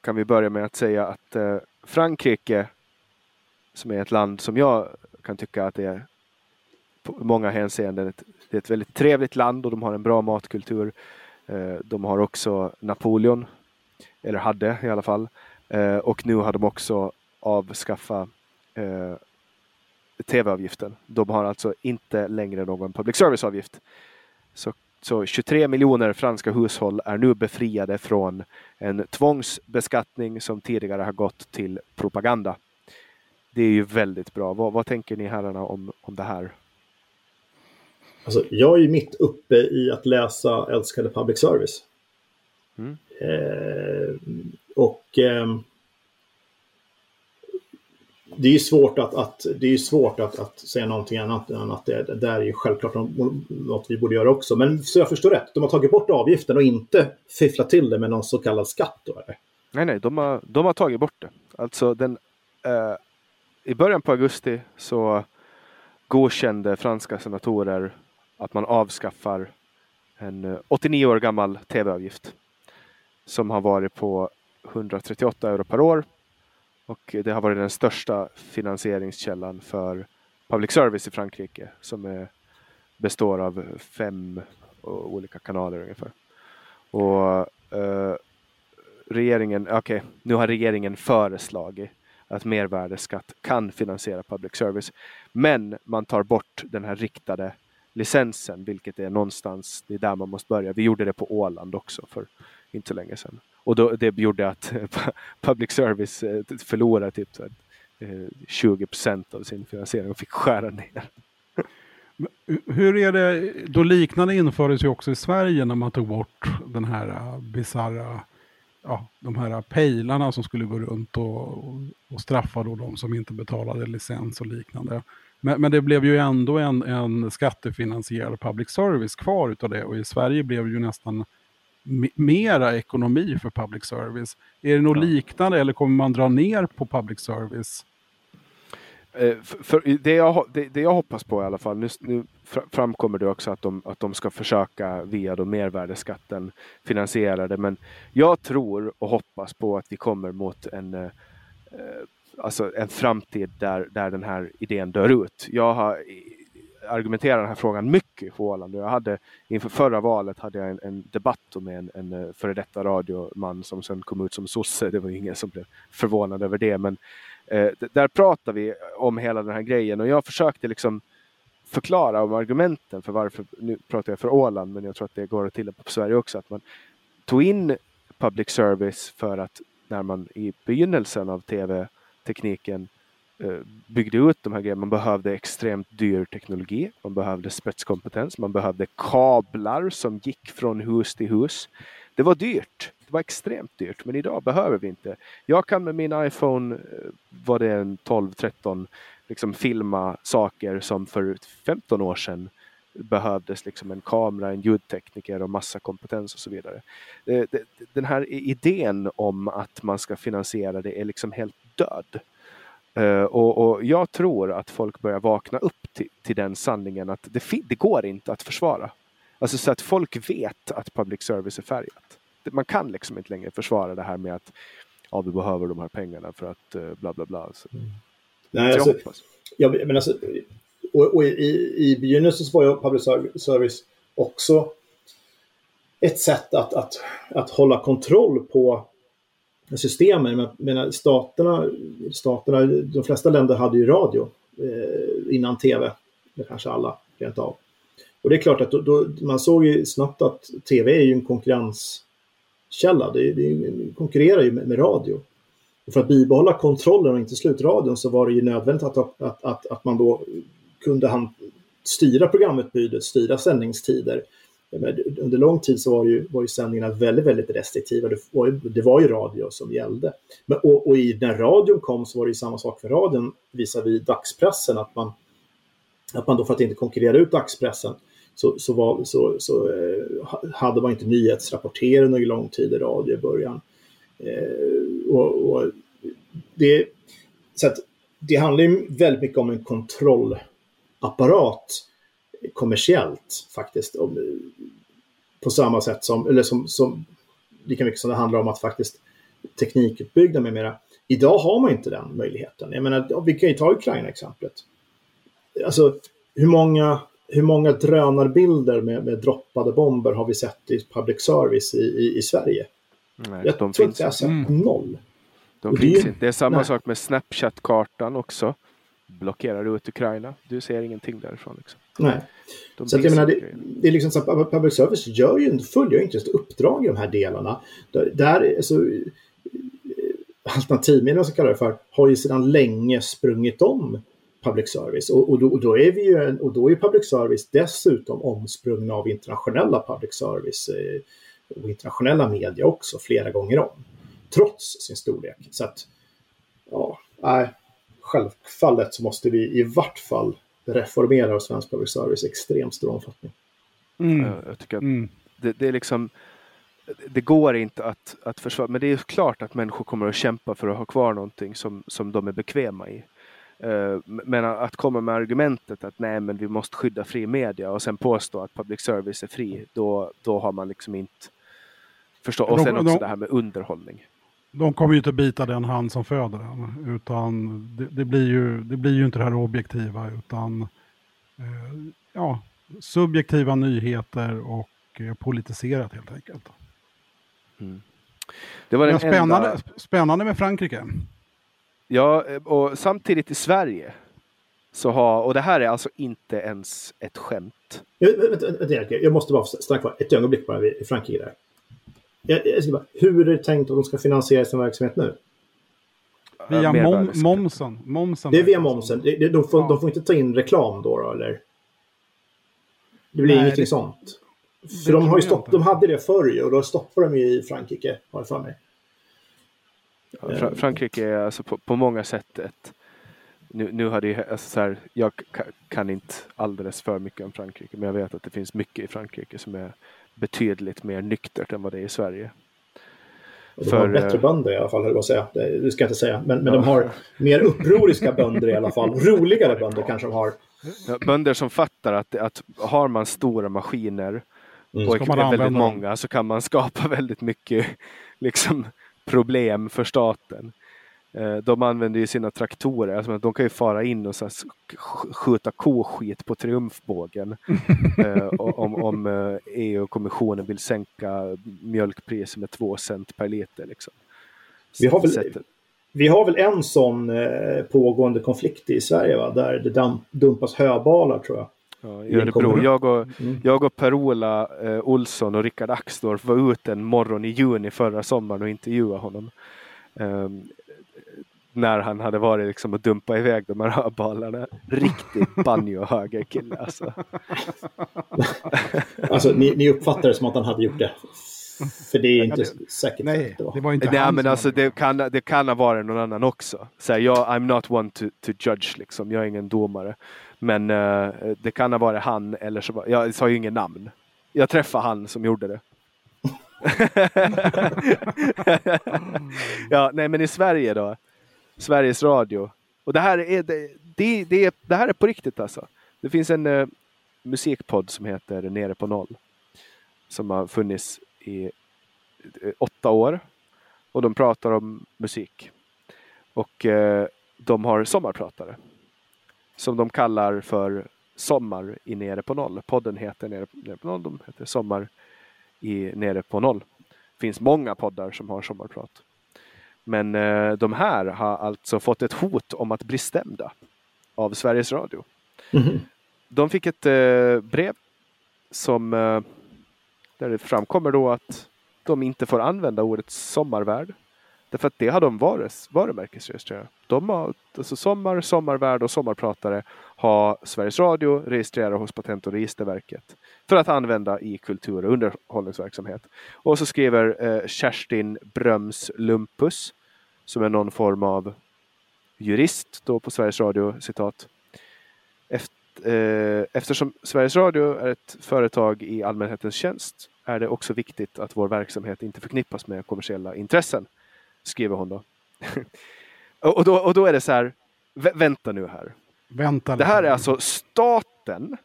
kan vi börja med att säga att Frankrike, som är ett land som jag kan tycka att det är på många hänseenden ett, det är ett väldigt trevligt land och de har en bra matkultur. Eh, de har också Napoleon, eller hade i alla fall. Eh, och nu har de också avskaffat eh, tv-avgiften. De har alltså inte längre någon public service-avgift. Så, så 23 miljoner franska hushåll är nu befriade från en tvångsbeskattning som tidigare har gått till propaganda. Det är ju väldigt bra. Vad, vad tänker ni herrarna om, om det här? Alltså, jag är ju mitt uppe i att läsa älskade public service. Mm. Eh, och eh, det är ju svårt att, att, det är svårt att, att säga någonting annat än att det, det där är ju självklart något vi borde göra också. Men så jag förstår rätt, de har tagit bort avgiften och inte fifflat till det med någon så kallad skatt då eller? Nej, nej, de har, de har tagit bort det. Alltså den, eh, i början på augusti så godkände franska senatorer att man avskaffar en eh, 89 år gammal tv-avgift som har varit på 138 euro per år och det har varit den största finansieringskällan för public service i Frankrike som är, består av fem eh, olika kanaler ungefär. Och eh, regeringen, okej, okay, nu har regeringen föreslagit att mervärdesskatt kan finansiera public service. Men man tar bort den här riktade licensen, vilket är någonstans, det är där man måste börja. Vi gjorde det på Åland också för inte så länge sedan. Och då, det gjorde att public service eh, förlorade typ 20 eh, procent av sin finansiering och fick skära ner. Hur är det, då liknande infördes ju också i Sverige när man tog bort den här eh, bisarra, ja, de här pejlarna som skulle gå runt och, och straffa då de som inte betalade licens och liknande. Men, men det blev ju ändå en, en skattefinansierad public service kvar utav det och i Sverige blev det ju nästan mera ekonomi för public service. Är det något ja. liknande eller kommer man dra ner på public service? Eh, för, för det, jag, det, det, jag hoppas på i alla fall, nu, nu framkommer det också att de, att de ska försöka via då mervärdesskatten finansiera det. Men jag tror och hoppas på att vi kommer mot en, eh, alltså en framtid där, där den här idén dör ut. Jag har eh, argumenterat den här frågan mycket på Åland. Jag hade, inför förra valet hade jag en, en debatt med en, en eh, före detta radioman som sen kom ut som sosse. Det var ingen som blev förvånad över det. Men eh, där pratade vi om hela den här grejen och jag försökte liksom förklara om argumenten för varför, nu pratar jag för Åland men jag tror att det går att tillämpa på Sverige också, att man tog in public service för att när man i begynnelsen av tv tekniken eh, byggde ut de här grejerna. Man behövde extremt dyr teknologi. Man behövde spetskompetens. Man behövde kablar som gick från hus till hus. Det var dyrt. Det var extremt dyrt, men idag behöver vi inte. Jag kan med min iPhone, eh, var det en 12-13, liksom filma saker som för 15 år sedan behövdes liksom en kamera, en ljudtekniker och massa kompetens och så vidare. Eh, den här idén om att man ska finansiera det är liksom helt död. Uh, och, och, jag tror att folk börjar vakna upp till, till den sanningen att det, det, går inte att försvara. Alltså så att folk vet att public service är färgat. Man kan liksom inte längre försvara det här med att ja, vi behöver de här pengarna för att uh, bla bla bla. Så, mm. Nej, alltså, jag men alltså, och, och i, i begynnelsen så var ju public service också ett sätt att, att, att hålla kontroll på systemen. Men staterna, staterna, de flesta länder hade ju radio eh, innan tv. Kanske alla, rent av. Och det är klart att då, då, man såg ju snabbt att tv är ju en konkurrenskälla. Det, det konkurrerar ju med, med, radio. Och för att bibehålla kontrollen och inte slutradion så var det ju nödvändigt att, att, att, att man då kunde han, styra programutbudet, styra sändningstider. Under lång tid så var ju, var ju sändningarna väldigt, väldigt restriktiva. Det var ju, det var ju radio som gällde. Men, och, och i, när radion kom så var det ju samma sak för radion visar vi dagspressen. Att man, att man då för att inte konkurrera ut dagspressen så, så, var, så, så eh, hade man inte nyhetsrapportering under lång tid i radio i början. Eh, och, och, det, så att det handlar ju väldigt mycket om en kontrollapparat kommersiellt faktiskt. På samma sätt som, eller som, som, lika mycket som det handlar om att faktiskt teknikutbyggnad med mera. Idag har man inte den möjligheten. Jag menar, vi kan ju ta Ukraina-exemplet. Alltså, hur många, hur många drönarbilder med, med droppade bomber har vi sett i public service i, i, i Sverige? Nej, jag de tror inte jag har sett Mm. noll. De Och det finns är- inte. Det är samma nej. sak med Snapchat-kartan också. Blockerar du ut Ukraina, du ser ingenting därifrån. Liksom. Nej. De Så att jag menar, det, det är liksom så att public service gör ju, fullgör ju inte ett uppdrag i de här delarna. Där, alltså, alternativmedierna som kallar det för, har ju sedan länge sprungit om public service. Och, och, då, och, då, är vi ju, en- och då är public service dessutom omsprungna av internationella public service eh, och internationella media också flera gånger om. Trots sin storlek. Så att, ja, nej, självfallet så måste vi i vart fall reformera svensk public service i extremt stor omfattning. Mm. Jag tycker att Mm. det, det är liksom det går inte att, att försvara, men det är klart att människor kommer att kämpa för att ha kvar någonting som, som de är bekväma i. Eh, Men att komma med argumentet att nej men vi måste skydda fri media och sen påstå att public service är fri, då, då har man liksom inte förstått. Och sen också de- det här med underhållning. De kommer ju inte bita den hand som föder den. Utan det, det, blir, ju, det blir ju inte det här objektiva utan eh, ja, subjektiva nyheter och eh, politiserat helt enkelt. Mm. Det var den spännande, enda, spännande med Frankrike. ja, eh, och samtidigt i Sverige så har, och det här är alltså inte ens ett skämt. Jag, vänta, vänta, Erik, jag måste bara stanna kvar ett ögonblick bara vid Frankrike där. Jag, jag ska bara, hur är det tänkt att de ska finansiera sin verksamhet nu? Via Eh, mom, momsen. momsen. Det är via momsen. Det, de, får, Ja. de får inte ta in reklam då, då eller? Det blir Nej, ingenting det- sånt. För de, har ju jag stopp, de hade det förr och då stoppade de ju i Frankrike, har jag för mig. Ja, Fra- Frankrike är alltså på, på många sätt ett... Nu, nu har det alltså så här, jag ka- kan inte alldeles för mycket om Frankrike, men jag vet att det finns mycket i Frankrike som är betydligt mer nyktert än vad det är i Sverige. De För, har bättre eh, bönder i alla fall, höll säga. Det, det ska jag inte säga. Men, men Ja. de har mer upproriska bönder i alla fall. Roligare bönder kanske de har. Ja, Bönder som fattar att, att har man stora maskiner Mm. och Ska är man väldigt många så kan man skapa väldigt mycket liksom, problem för staten. Eh, De använder ju sina traktorer, alltså de kan ju fara in och så här sk- skjuta koskit på triumfbågen. Eh, om om eh, EU-kommissionen vill sänka mjölkpriset med två cent per liter. Liksom. Vi har väl- Sättet- Vi har väl en sån eh, pågående konflikt i Sverige, va? där det dumpas höbalar tror jag. Ja, i Örebro. Jag och, Mm. jag och Per-Ola eh, Olsson och Rickard Axdorff var ute en morgon i juni förra sommaren och intervjuade honom. Ehm, när han hade varit liksom och dumpat iväg de här höbalarna. Riktigt banjo kille alltså. Alltså, ni, ni uppfattar det som att han hade gjort det. För det är inte Ja, säkert Nej, det var. inte Nej men alltså det kan, det kan ha varit någon annan också. Så här, jag, I'm not one to, to judge liksom. Jag är ingen domare. Men eh, det kan ha varit han eller så var, jag sa ju ingen namn. Jag träffade han som gjorde det. ja, nej men i Sverige då. Sveriges Radio. Och det här är, det, det, det, det här är på riktigt alltså. Det finns en eh, musikpodd som heter Nere på noll. Som har funnits i eh, åtta år. Och de pratar om musik. Och eh, de har sommarpratare. Som de kallar för Sommar i Nere på noll. Podden heter Nere, Nere på noll. De heter Sommar i Nere på noll. Det finns många poddar som har sommarprat. Men eh, de här har alltså fått ett hot om att bli stämda av Sveriges Radio. Mhm. De fick ett eh, brev som eh, där det framkommer då att de inte får använda ordet sommarvärd Därför att det har de varit, varumärkesregistrerat. De har, alltså Sommar, Sommarvärd och Sommarpratare har Sveriges Radio registrerat hos Patent och registerverket för att använda i kultur och underhållningsverksamhet. Och så skriver eh, Kerstin Bröms Lumpus, som är någon form av jurist då på Sveriges Radio, citat. Efter, eh, eftersom Sveriges Radio är ett företag i allmänhetens tjänst är det också viktigt att vår verksamhet inte förknippas med kommersiella intressen, skriver hon då. och, då och då är det så här, vänta nu här. Vänta det här är alltså staten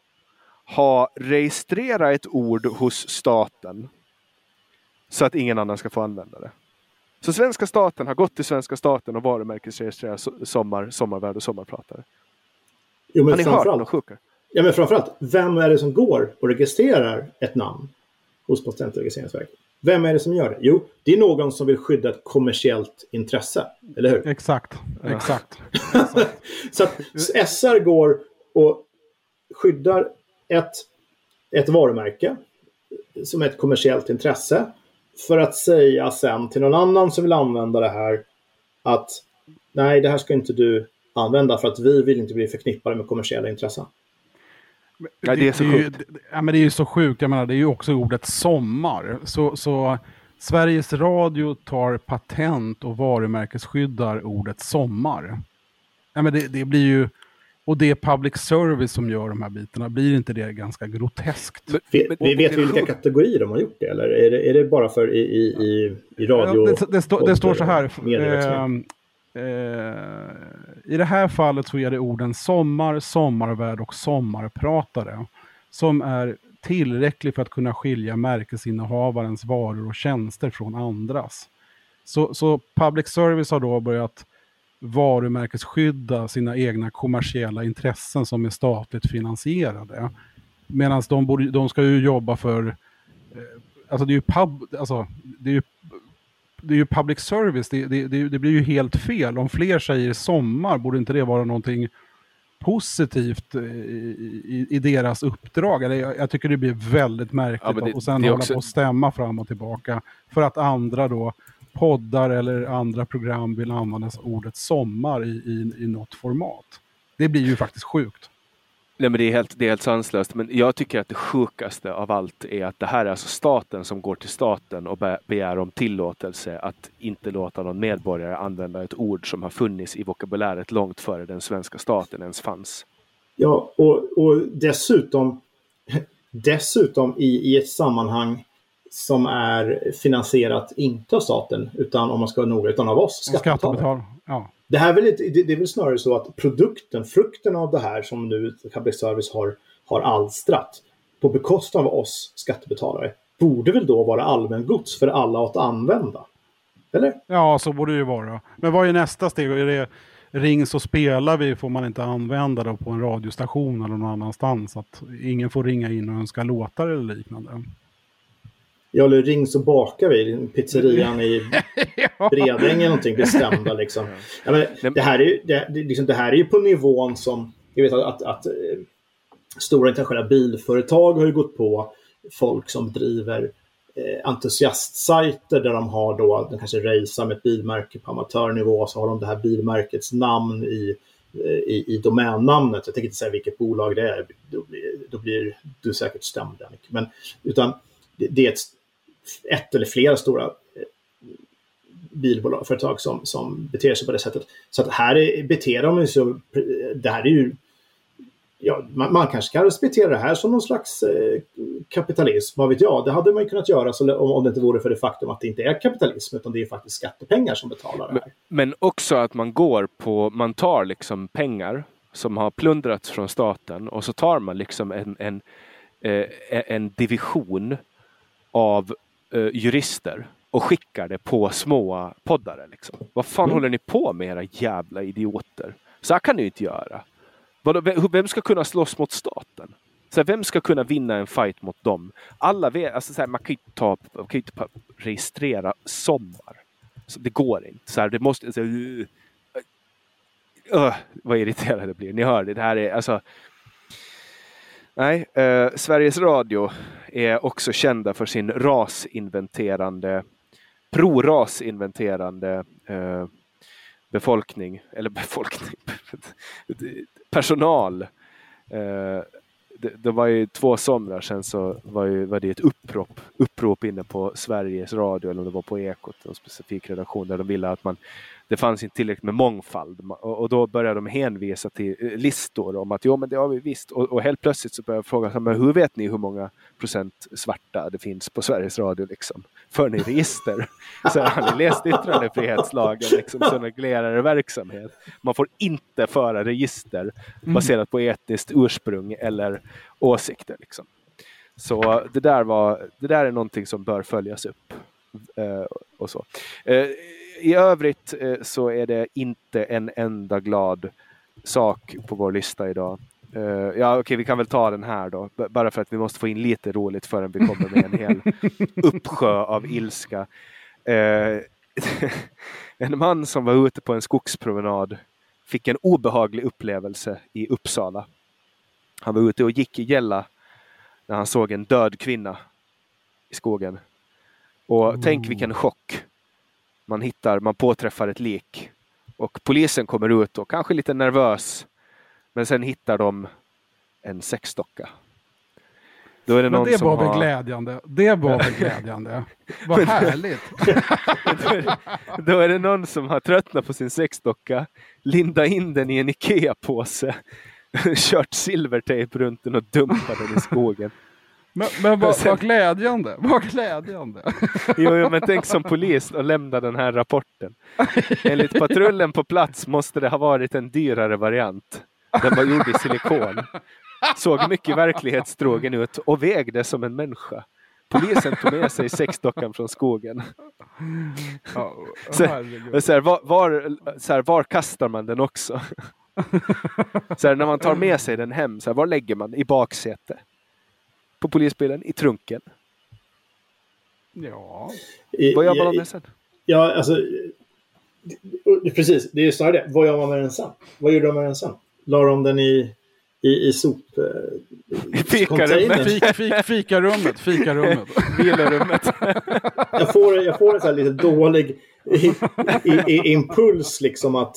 har registrerat ett ord hos staten så att ingen annan ska få använda det. Så svenska staten har gått till svenska staten och varumärkesregistrerat sommar, sommarvärd och sommarpratare. Jo, men har ni hört något sjuka? Ja, men framförallt, vem är det som går och registrerar ett namn hos Patent och registreringsverket? Vem är det som gör det? Jo, det är någon som vill skydda ett kommersiellt intresse. Eller hur? Exakt. Exakt. så att SR går och skyddar ett, ett varumärke som är ett kommersiellt intresse för att säga sen till någon annan som vill använda det här att nej, det här ska inte du använda för att vi vill inte bli förknippade med kommersiella intressen. Ja, det är så sjukt. Det, ja, men det är ju så sjukt. Jag menar, det är ju också ordet sommar. Så, så Sveriges Radio tar patent och varumärkesskyddar ordet sommar. Ja, men det, det blir ju... Och det är public service som gör de här bitarna. Blir inte det ganska groteskt? Men, vi, vi vet ju vilka kategorier de har gjort det, eller är det, är det bara för i, i, i, i radio? Ja, det, det, stå, det, står så här. Eh, eh, I det här fallet så är det orden sommar, sommarvärd och sommarpratare som är tillräcklig för att kunna skilja märkesinnehavarens varor och tjänster från andras. Så, så public service har då börjat varumärkesskydda sina egna kommersiella intressen som är statligt finansierade. Medan de, de ska ju jobba för, eh, alltså det är ju pub, alltså det är ju, det är ju public service, det, det, det, det blir ju helt fel. Om fler säger sommar, borde inte det vara någonting positivt eh, i, i, i deras uppdrag? Eller jag, jag, tycker det blir väldigt märkligt ja, det, och sen hålla också... på att stämma fram och tillbaka för att andra då poddar eller andra program vill använda ordet sommar i, i, i något format. Det blir ju faktiskt sjukt. Nej, men det är helt, det är helt sanslöst. Men jag tycker att det sjukaste av allt är att det här är alltså staten som går till staten och begär om tillåtelse att inte låta någon medborgare använda ett ord som har funnits i vokabuläret långt före den svenska staten ens fanns. Ja, och, och dessutom, dessutom i, i ett sammanhang som är finansierat inte av staten, utan om man ska vara noga, utan av oss skattebetalare. Ja. Det, här är väl, det, det är väl snarare så att produkten, frukten av det här som nu public service har, har alstrat på bekostnad av oss skattebetalare borde väl då vara allmängods för alla att använda? Eller? Ja, så borde det ju vara. Men vad är nästa steg? Är det ring så spelar vi får man inte använda det på en radiostation eller någon annanstans? Att ingen får ringa in och önska låtar eller liknande? Ja, eller ring så bakar vi. Pizzerian i Bredänge eller någonting blir stämda liksom. Ja, men det, här är ju, det, liksom, det här är ju på nivån som, jag vet att, att, att eh, stora internationella bilföretag har ju gått på folk som driver eh, entusiastsajter där de har då, de kanske racear med ett bilmärke på amatörnivå, så har de det här bilmärkets namn i, eh, i, i domännamnet. Jag tänker inte säga vilket bolag det är, då blir, då blir du säkert stämd. Men, utan det, det är ett ett eller flera stora eh, bilföretag som, som beter sig på det sättet. Så att här är, beter de sig, eh, det här är ju, ja, man, man kanske kan respektera det här som någon slags eh, kapitalism, vad vet jag. Det hade man ju kunnat göra så, om, om det inte vore för det faktum att det inte är kapitalism utan det är faktiskt skattepengar som betalar det här. Men, men också att man går på, man tar liksom pengar som har plundrats från staten och så tar man liksom en, en, eh, en division av uh, jurister och skickar det på små poddare. Liksom. Vad fan mm. håller ni på med era jävla idioter? Så här kan ni inte göra. Vem ska kunna slåss mot staten? Så här, vem ska kunna vinna en fight mot dem? Alla vet, alltså, så här, man kan ju inte, ta, man kan inte registrera sommar. Så det går inte. Så här, det måste, så, uh, uh, vad irriterad det blir. Ni hör det. Det här är alltså Nej, eh, Sveriges Radio är också kända för sin rasinventerande pro-rasinventerande eh, befolkning, eller befolkning, personal. Eh, det, det, var ju två somrar sedan så var, ju, var det ett upprop, upprop inne på Sveriges Radio eller om det var på Ekot, en specifik redaktion där de ville att man det fanns inte tillräckligt med mångfald och, då började de hänvisa till eh, listor om att jo men det har vi visst och, och helt plötsligt så började jag fråga men hur vet ni hur många procent svarta det finns på Sveriges Radio liksom? För ni register? Så har ni läst yttrandefrihetslagen liksom, som reglerar verksamhet? Man får inte föra register mm. baserat på etniskt ursprung eller åsikter. Liksom. Så det där, var, det där är någonting som bör följas upp. Uh, och så. Uh, i övrigt eh, så är det inte en enda glad sak på vår lista idag. Uh, ja, okej, okay, vi kan väl ta den här då, bara för att vi måste få in lite roligt förrän vi kommer med en hel uppsjö av ilska. Uh, en man som var ute på en skogspromenad fick en obehaglig upplevelse i Uppsala. Han var ute och gick i gälla när han såg en död kvinna i skogen. Och mm. tänk vilken chock man hittar, man påträffar ett lik och polisen kommer ut och kanske lite nervös. Men sen hittar de en sexdocka. Då är det Men det var väl har... glädjande. Det var väl glädjande. Vad härligt. då, är det, då är det någon som har tröttnat på sin sexdocka, lindat in den i en Ikea-påse, kört silvertejp runt den och dumpat den i skogen. Men, men vad, vad glädjande, vad glädjande. Jo, jo, men tänk som polis och lämna den här rapporten. Enligt patrullen på plats måste det ha varit en dyrare variant. Den var gjord i silikon. Såg mycket verklighetstrogen ut och vägde som en människa. Polisen tog med sig sexdockan från skogen. Oh, så, så här, var, var, så här, var kastar man den också? Så här, när man tar med sig den hem, så här, var lägger man? I baksätet? På polisbilen i trunken. Ja. Vad gör man med sen? Ja, alltså. Precis, det är ju snarare det. Vad gör man med den sen? Vad gjorde de med den sen? La de den i, i, i sop... I fikarummet. Fik, fik, fikarummet. Fikarummet. Vilorummet. jag, får, jag får en sån här lite dålig i, i, i impuls liksom att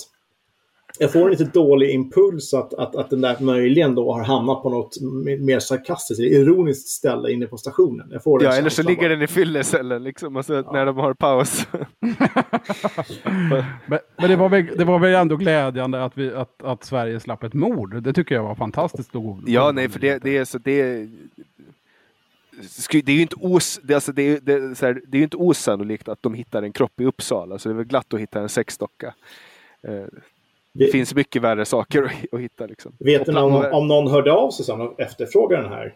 jag får en lite dålig impuls att, att, att den där möjligen då har hamnat på något mer sarkastiskt, ironiskt ställe inne på stationen. Jag får ja, eller så ligger den i fyllecellen liksom, alltså, ja. när de har paus. men, men det, var väl, det var väl ändå glädjande att, vi, att, att Sverige slapp ett mord. Det tycker jag var fantastiskt. Ja, nej, för det, det är så det det är ju inte, os, det, alltså det, det, här, det är inte osannolikt att de hittar en kropp i Uppsala, så det är väl glatt att hitta en sexdocka. Eh, det finns mycket värre saker att, att hitta. Liksom. Vet ni om, om någon hörde av sig sen och efterfrågade den här?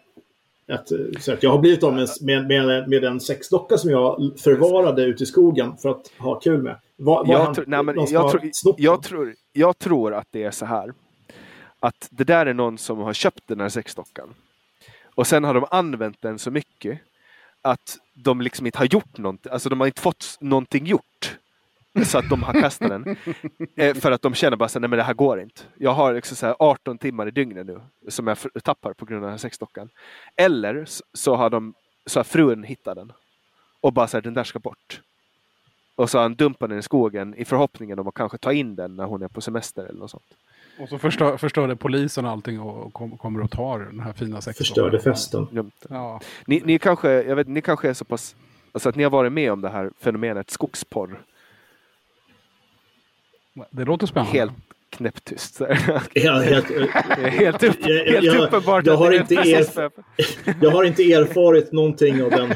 Att, så att jag har blivit av med, med, med, med en sexdocka som jag förvarade ute i skogen för att ha kul med. Var, var jag, tro, nej, men jag, tro, jag, tror, jag tror att det är så här. Att det där är någon som har köpt den här sexdockan. Och sen har de använt den så mycket att de liksom inte har gjort någonting. Alltså de har inte fått någonting gjort så att de har kastat den. Eh, för att de känner bara att det här går inte. Jag har liksom så 18 timmar i dygnet nu som jag tappar på grund av den här sexdockan. Eller så har, de, så har frun hittat den och bara sagt den där ska bort. Och så har han dumpat den i skogen i förhoppningen om att kanske ta in den när hon är på semester eller något sånt. Och så förstör, förstörde polisen allting och kom, kommer och tar den här fina sexdockan. Förstörde festen. Ja. Ni, ni, kanske, jag vet, ni kanske är så pass, alltså att ni har varit med om det här fenomenet skogsporr. Det låter spännande. Helt knäpptyst. Ja, helt, helt, upp, jag, helt jag, uppenbart. Jag har, inte erf jag har inte erfarit någonting av den,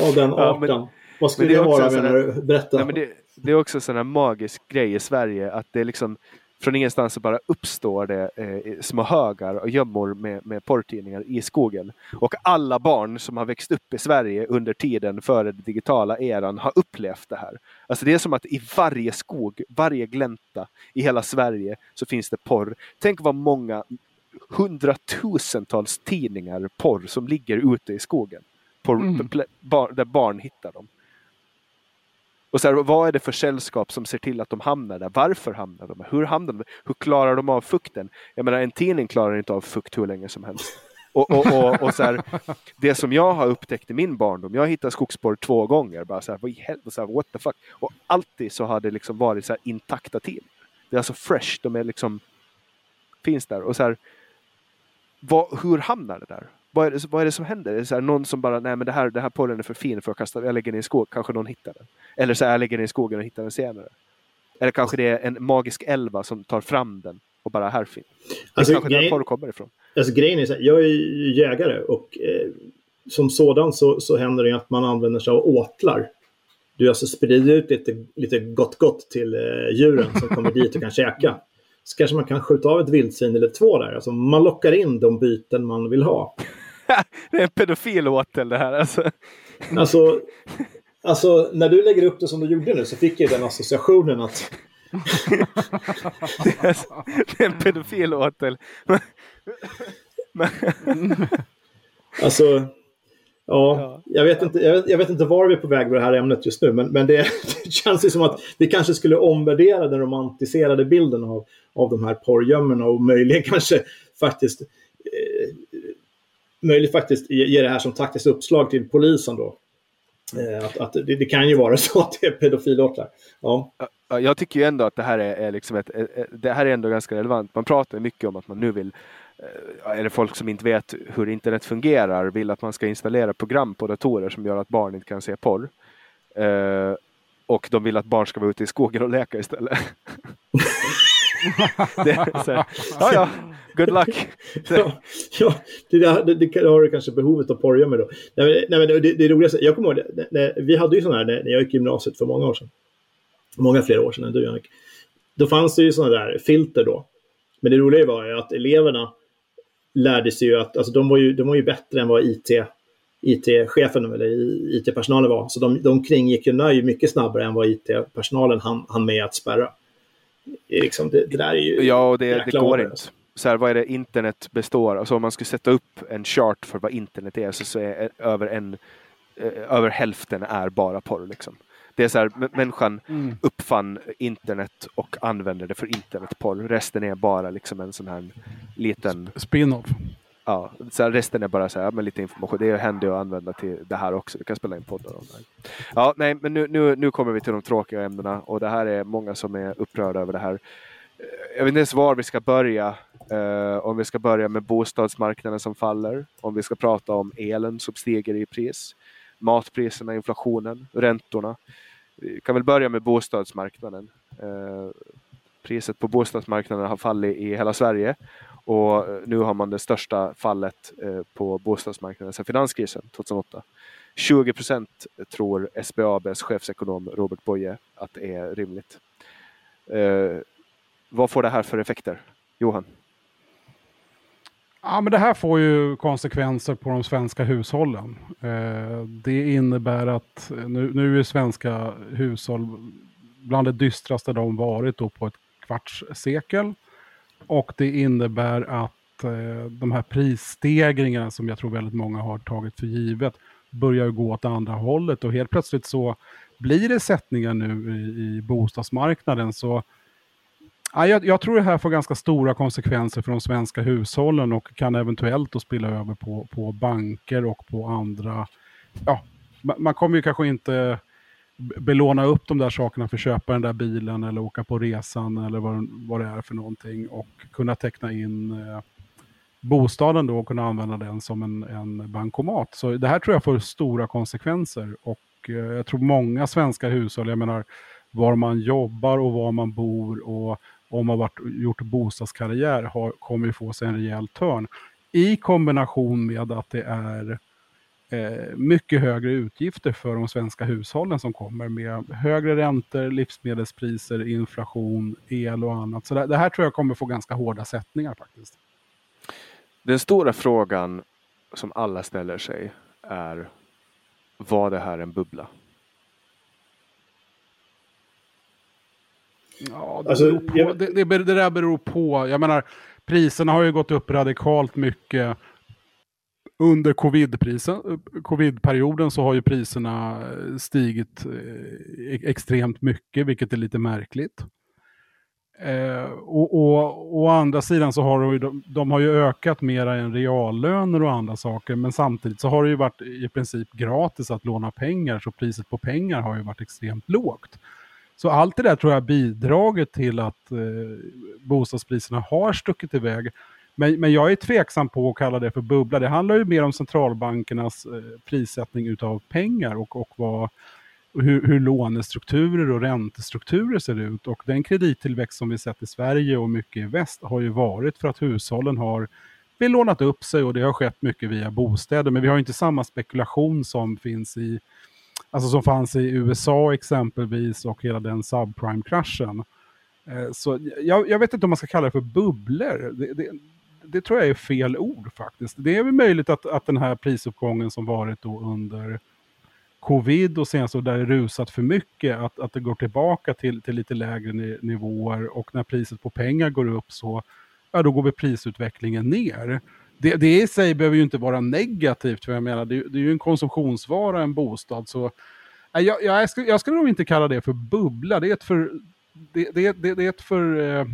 av den ja, arten. Men, Vad skulle det, det vara menar du? Berätta. Nej, det, det, är också en sån här magisk grej i Sverige att det är liksom från ingenstans så bara uppstår det eh, små högar och gömmor med, med porrtidningar i skogen. Och alla barn som har växt upp i Sverige under tiden före den digitala eran har upplevt det här. Alltså det är som att i varje skog, varje glänta i hela Sverige så finns det porr. Tänk vad många hundratusentals tidningar porr som ligger ute i skogen. Porr, mm. där barn hittar dem. Och så här, vad är det för sällskap som ser till att de hamnar där? Varför hamnar de där? Hur hamnar de Hur klarar de av fukten? Jag menar, en tidning klarar inte av fukt hur länge som helst. Och, och, och, och så här, det som jag har upptäckt i min barndom, jag har hittat två gånger, bara så här, vad i helvete, så här, what the fuck? Och alltid så har det liksom varit så här intakta till. Det är alltså fresh, de är liksom, finns där. Och så här, vad, hur hamnar det där? Vad är det, vad är det som händer? Är det så här, någon som bara, nej men det här, det här porren är för fin för att kasta, jag lägger den i skog, kanske någon hittar den. Eller så här, jag lägger den i skogen och hittar den senare. Eller kanske det är en magisk elva som tar fram den och bara här finns. Alltså, kanske där grej- porr kommer ifrån. Alltså grejen är så här, jag är ju jägare och eh, som sådan så, så händer det att man använder sig av åtlar. Du alltså sprider ut lite, lite gott gott till eh, djuren som kommer dit och kan käka. Så kanske man kan skjuta av ett vildsvin eller två där. Alltså man lockar in de byten man vill ha. Det är en pedofil åtel det här alltså. Alltså, alltså när du lägger upp det som du gjorde nu så fick jag den associationen att Det är, det är en pedofil åtel. Alltså, ja, Ja. Jag, vet inte, jag, vet, jag vet inte var vi är på väg med det här ämnet just nu, men, men det, det känns ju som att vi kanske skulle omvärdera den romantiserade bilden av, av de här porrgömmorna och möjligen kanske faktiskt eh, möjligt faktiskt ge, det här som taktiskt uppslag till polisen då. Eh, att, att det, det kan ju vara så att det är pedofilåtlar. Ja. Ja, Jag tycker ju ändå att det här är, är liksom ett, det här är ändå ganska relevant. Man pratar mycket om att man nu vill, Eh, eller folk som inte vet hur internet fungerar, vill att man ska installera program på datorer som gör att barn inte kan se porr. Eh, och de vill att barn ska vara ute i skogen och leka istället. det, så ja, ja, good luck. Ja, ja det, där- det, det har du kanske behovet av porrgömmor då. Nej, men, nej, men det, det roligaste, jag kommer ihåg, det, det, vi hade ju sådana här när, när jag gick i gymnasiet för många år sedan. Många fler år sedan än du Jannik. Då fanns det ju sådana där filter då. Men det roliga var ju att eleverna lärde sig ju att, alltså de var ju, de var ju bättre än vad IT, IT-chefen eller IT-personalen var. Så de, de kringgick ju nöj mycket snabbare än vad IT-personalen hann, hann med att spärra. Liksom, det, det där är ju Ja, och det, det går inte. Så här, vad är det internet består Alltså om man skulle sätta upp en chart för vad internet är så, så är över, en, eh, över hälften är bara porr. Liksom. Det är så här, mä- människan Mm. uppfann internet och använder det för internetporr. Resten är bara liksom en sån här liten, Spin-off. ja, så här, resten är bara så här, men lite information. Det händer att använda till det här också. Vi kan spela in poddar om det. Ja, nej, men nu, nu, nu kommer vi till de tråkiga ämnena och det här är många som är upprörda över det här. Eh, Jag vet inte ens var vi ska börja. Eh, om vi ska börja med bostadsmarknaden som faller, om vi ska prata om elen som stiger i pris, matpriserna, inflationen, räntorna. Vi kan väl börja med bostadsmarknaden. Eh, priset på bostadsmarknaden har fallit i hela Sverige och nu har man det största fallet eh, på bostadsmarknaden sedan finanskrisen 2008. 20 procent tror SBABs chefsekonom Robert Boye att det är rimligt. Eh, vad får det här för effekter? Johan? Ja, men det här får ju konsekvenser på de svenska hushållen. Eh, det innebär att eh, nu, nu är svenska hushåll bland det dystraste de varit då på ett kvarts sekel. Och det innebär att eh, de här prisstegringarna som jag tror väldigt många har tagit för givet börjar gå åt andra hållet och helt plötsligt så blir det sättningar nu i, i bostadsmarknaden så Ja, jag, jag tror det här får ganska stora konsekvenser för de svenska hushållen och kan eventuellt då spilla över på, på banker och på andra. Ja, man kommer ju kanske inte belåna upp de där sakerna för att köpa den där bilen eller åka på resan eller vad, vad det är för någonting och kunna teckna in eh, bostaden då och kunna använda den som en, en bankomat. Så det här tror jag får stora konsekvenser och eh, jag tror många svenska hushåll, jag menar var man jobbar och var man bor och om man varit, gjort bostadskarriär har, kommer ju få sig en rejäl törn. I kombination med att det är eh, mycket högre utgifter för de svenska hushållen som kommer med högre räntor, livsmedelspriser, inflation, el och annat. Så det, det här tror jag kommer få ganska hårda sättningar faktiskt. Den stora frågan som alla ställer sig är var det här en bubbla? Ja, det, Alltså, på, jag- det, det, det där beror på. Jag menar, priserna har ju gått upp radikalt mycket. Under covid-perioden så har ju priserna eh, stigit eh, e- extremt mycket, vilket är lite märkligt. Eh, och, och, å andra sidan så har de, de har ju ökat mera än reallöner och andra saker. Men samtidigt så har det ju varit i princip gratis att låna pengar. Så priset på pengar har ju varit extremt lågt. Så allt det där tror jag bidragit till att eh, bostadspriserna har stuckit iväg. Men, men jag är tveksam på att kalla det för bubbla. Det handlar ju mer om centralbankernas eh, prissättning utav pengar och, och vad, hur, hur lånestrukturer och räntestrukturer ser ut. Och den kredittillväxt som vi sett i Sverige och mycket i väst har ju varit för att hushållen har belånat upp sig och det har skett mycket via bostäder. Men vi har inte samma spekulation som finns i alltså som fanns i USA exempelvis och hela den subprime-kraschen. Eh, så jag, jag, vet inte om man ska kalla det för bubblor. Det, det, det, tror jag är fel ord faktiskt. Det är väl möjligt att, att den här prisuppgången som varit då under covid och sen så där det rusat för mycket, att, att det går tillbaka till, till lite lägre nivåer och när priset på pengar går upp så, ja då går väl prisutvecklingen ner. Det, det i sig behöver ju inte vara negativt, för jag menar det, det är ju en konsumtionsvara, en bostad, så jag, jag, skulle, jag skulle nog inte kalla det för bubbla, det är ett för, det, det, det, det är ett för, eh,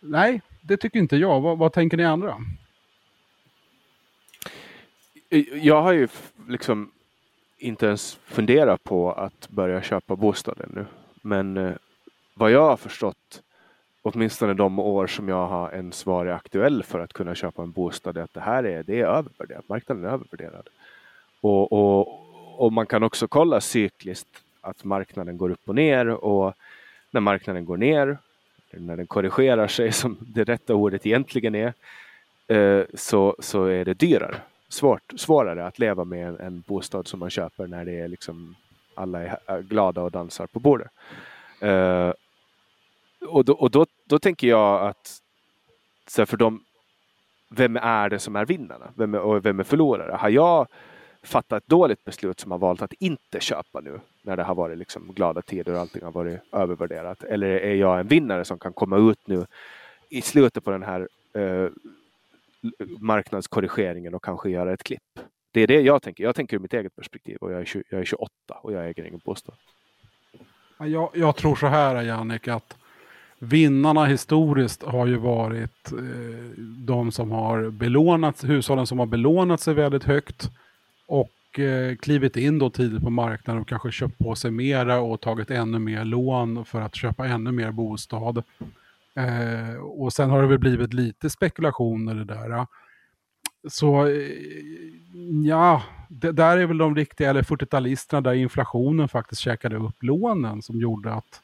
nej, det tycker inte jag. Vad, vad tänker ni andra? Eh, jag har ju liksom inte ens funderat på att börja köpa bostad ännu. Men eh, vad jag har förstått, åtminstone de år som jag har ens varit aktuell för att kunna köpa en bostad, är att det här är, det är övervärderat. Marknaden är övervärderad. Och, och, och man kan också kolla cykliskt att marknaden går upp och ner och när marknaden går ner, när den korrigerar sig som det rätta ordet egentligen är, eh, så, så är det dyrare svårt, svårare att leva med en, en, bostad som man köper när det är liksom alla är glada och dansar på bordet. Eh, och då, och då, då tänker jag att så för dem, vem är det som är vinnarna vem är, och vem är förlorare? Har jag fattat ett dåligt beslut som har valt att inte köpa nu när det har varit liksom glada tider och allting har varit övervärderat? Eller är jag en vinnare som kan komma ut nu i slutet på den här eh, marknadskorrigeringen och kanske göra ett klipp. Det är det jag tänker. Jag tänker ur mitt eget perspektiv och jag är, 20, jag är 28 och jag äger ingen bostad. Jag, jag tror så här Jannik att vinnarna historiskt har ju varit eh, de som har belånat, hushållen som har belånat sig väldigt högt och eh, klivit in då tidigt på marknaden och kanske köpt på sig mera och tagit ännu mer lån för att köpa ännu mer bostad. Eh, och sen har det väl blivit lite spekulationer det där. Så eh, ja, det där är väl de riktiga, eller 40-talisterna där inflationen faktiskt käkade upp lånen som gjorde att,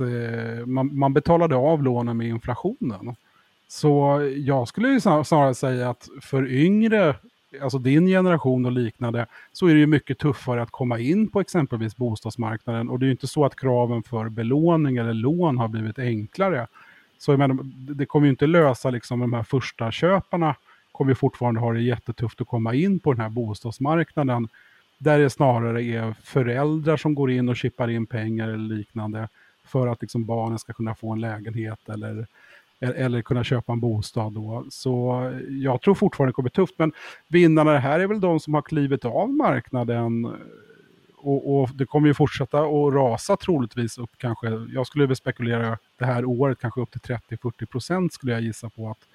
att eh, man, man betalade av lånen med inflationen. Så jag skulle ju snarare säga att för yngre alltså din generation och liknande, så är det ju mycket tuffare att komma in på exempelvis bostadsmarknaden. Och det är ju inte så att kraven för belåning eller lån har blivit enklare. Så jag menar, det kommer ju inte lösa liksom de här första köparna kommer fortfarande ha det jättetufft att komma in på den här bostadsmarknaden. Där det snarare är föräldrar som går in och chippar in pengar eller liknande för att liksom barnen ska kunna få en lägenhet eller e-, eller kunna köpa en bostad då. Så jag tror fortfarande det kommer bli tufft. Men vinnarna här är väl de som har klivit av marknaden. Och, och det kommer ju fortsätta att rasa troligtvis upp kanske. Jag skulle väl spekulera det här året kanske upp till 30-40 procent skulle jag gissa på att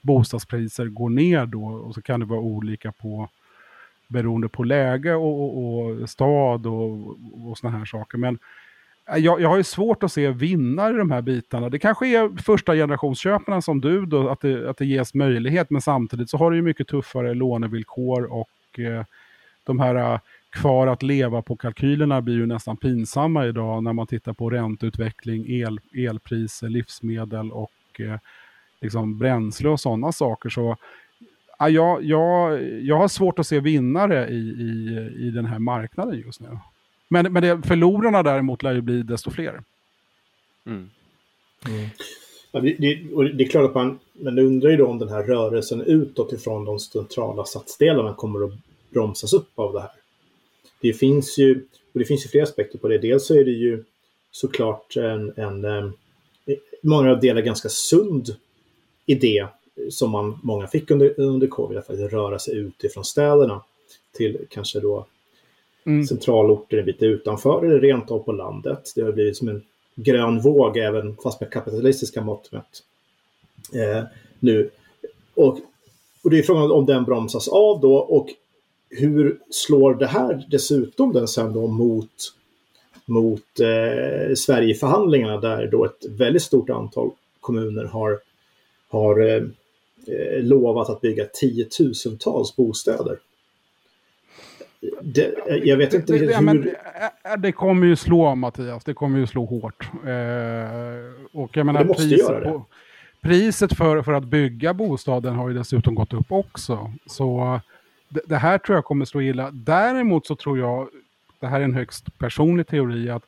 bostadspriser går ner då. Och så kan det vara olika på beroende på läge och, och, och stad och, och sådana här saker. Men Äh, jag, jag har ju svårt att se vinnare i de här bitarna. Det kanske är första generationsköparna som du, då, att, det, att det ges möjlighet, men samtidigt så har du ju mycket tuffare lånevillkor och eh, de här äh, kvar att leva på kalkylerna blir ju nästan pinsamma idag när man tittar på ränteutveckling, el, elpriser, livsmedel och eh, liksom bränsle och sådana saker. Så ja, jag, jag, jag har svårt att se vinnare i, i, i den här marknaden just nu. Men, men det, förlorarna däremot lär ju bli desto fler. Mm. Mm. Ja, det, det, det, är klart att man, men undrar ju då om den här rörelsen utåt ifrån de centrala satsdelarna kommer att bromsas upp av det här. Det finns ju, och det finns ju flera aspekter på det. Dels så är det ju såklart en, en, en många delar ganska sund idé som man, många fick under, under covid, att röra sig ut ifrån städerna till kanske då mm. centralorter en bit utanför eller rent av på landet. Det har blivit som en grön våg även fast med kapitalistiska mått mätt. Eh, nu. Och, och det är frågan om den bromsas av då och hur slår det här dessutom den sen då mot, mot eh, Sverigeförhandlingarna där då ett väldigt stort antal kommuner har, har eh, eh lovat att bygga tiotusentals bostäder. Det, jag vet inte det, hur... Men, det kommer ju slå Mattias, det kommer ju slå hårt. Eh, och jag menar, det måste priset, göra det. På, priset för, för att bygga bostaden har ju dessutom gått upp också. Så det, det, här tror jag kommer slå illa. Däremot så tror jag, det här är en högst personlig teori, att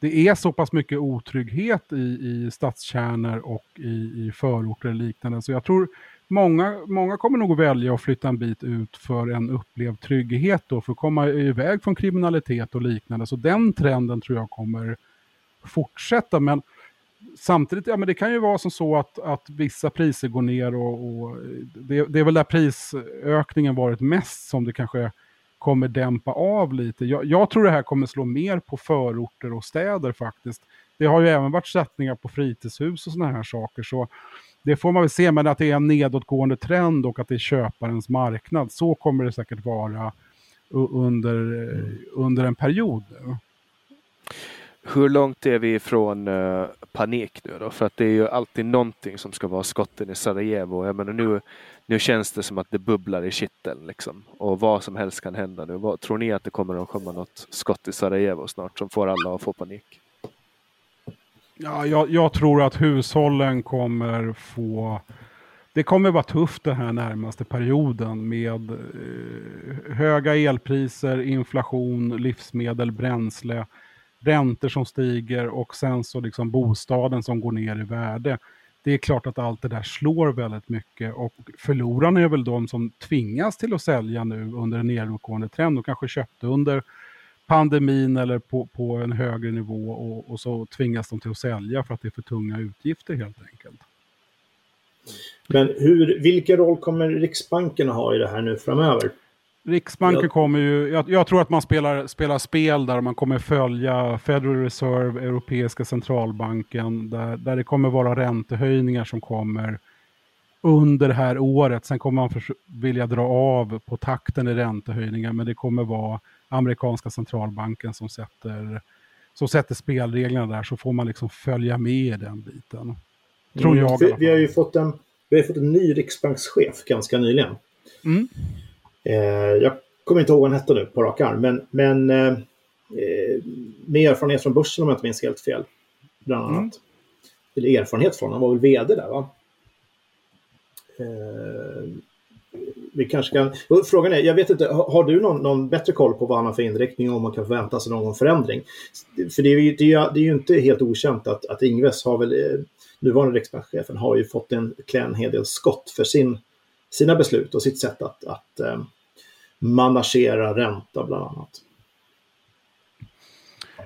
det är så pass mycket otrygghet i, i stadskärnor och i, i förorter och liknande. Så jag tror många, många kommer nog välja att flytta en bit ut för en upplevd trygghet då, för att komma iväg från kriminalitet och liknande. Så den trenden tror jag kommer fortsätta. Men samtidigt, ja men det kan ju vara som så att, att vissa priser går ner och, och det, det, är väl där prisökningen varit mest som det kanske kommer dämpa av lite. Jag, jag, tror det här kommer slå mer på förorter och städer faktiskt. Det har ju även varit sättningar på fritidshus och sådana här saker. Så det får man väl se, men att det är en nedåtgående trend och att det är köparens marknad. Så kommer det säkert vara under, eh, under en period. Hur långt är vi ifrån uh, panik nu då? För att det är ju alltid någonting som ska vara skotten i Sarajevo. Jag menar nu, nu känns det som att det bubblar i kitteln liksom. Och vad som helst kan hända nu. Vad, tror ni att det kommer att komma något skott i Sarajevo snart som får alla att få panik? Ja, jag, jag, tror att hushållen kommer få... Det kommer vara tufft den här närmaste perioden med eh, höga elpriser, inflation, livsmedel, bränsle, räntor som stiger och sen så liksom bostaden som går ner i värde. Det är klart att allt det där slår väldigt mycket och förlorarna är väl de som tvingas till att sälja nu under en nedåtgående trend och kanske köpte under pandemin eller på, på en högre nivå och, och, så tvingas de till att sälja för att det är för tunga utgifter helt enkelt. Men hur, vilken roll kommer Riksbanken att ha i det här nu framöver? Riksbanken jag... kommer ju, jag, jag, tror att man spelar, spelar spel där man kommer följa Federal Reserve, Europeiska centralbanken, där, där det kommer vara räntehöjningar som kommer under det här året. Sen kommer man för, vilja dra av på takten i räntehöjningar, men det kommer vara amerikanska centralbanken som sätter, som sätter spelreglerna där, så får man liksom följa med i den biten. Tror mm, jag. Vi, vi, har ju fått en, vi har fått en ny riksbankschef ganska nyligen. Mm. Eh, jag kommer inte ihåg vad han hette nu på rak arm, men, men eh, eh, med erfarenhet från börsen om jag inte minns helt fel. Bland annat. Mm. Eller erfarenhet från, han var väl vd där va? Eh, vi kanske kan... Frågan är, jag vet inte, har du någon, någon, bättre koll på vad han har för inriktning och om man kan förvänta sig någon förändring? För det är ju, det är, det är ju inte helt okänt att, att Ingves har väl, eh, nuvarande riksbankschefen, har ju fått en klän hel del skott för sin, sina beslut och sitt sätt att, att eh, managera ränta bland annat.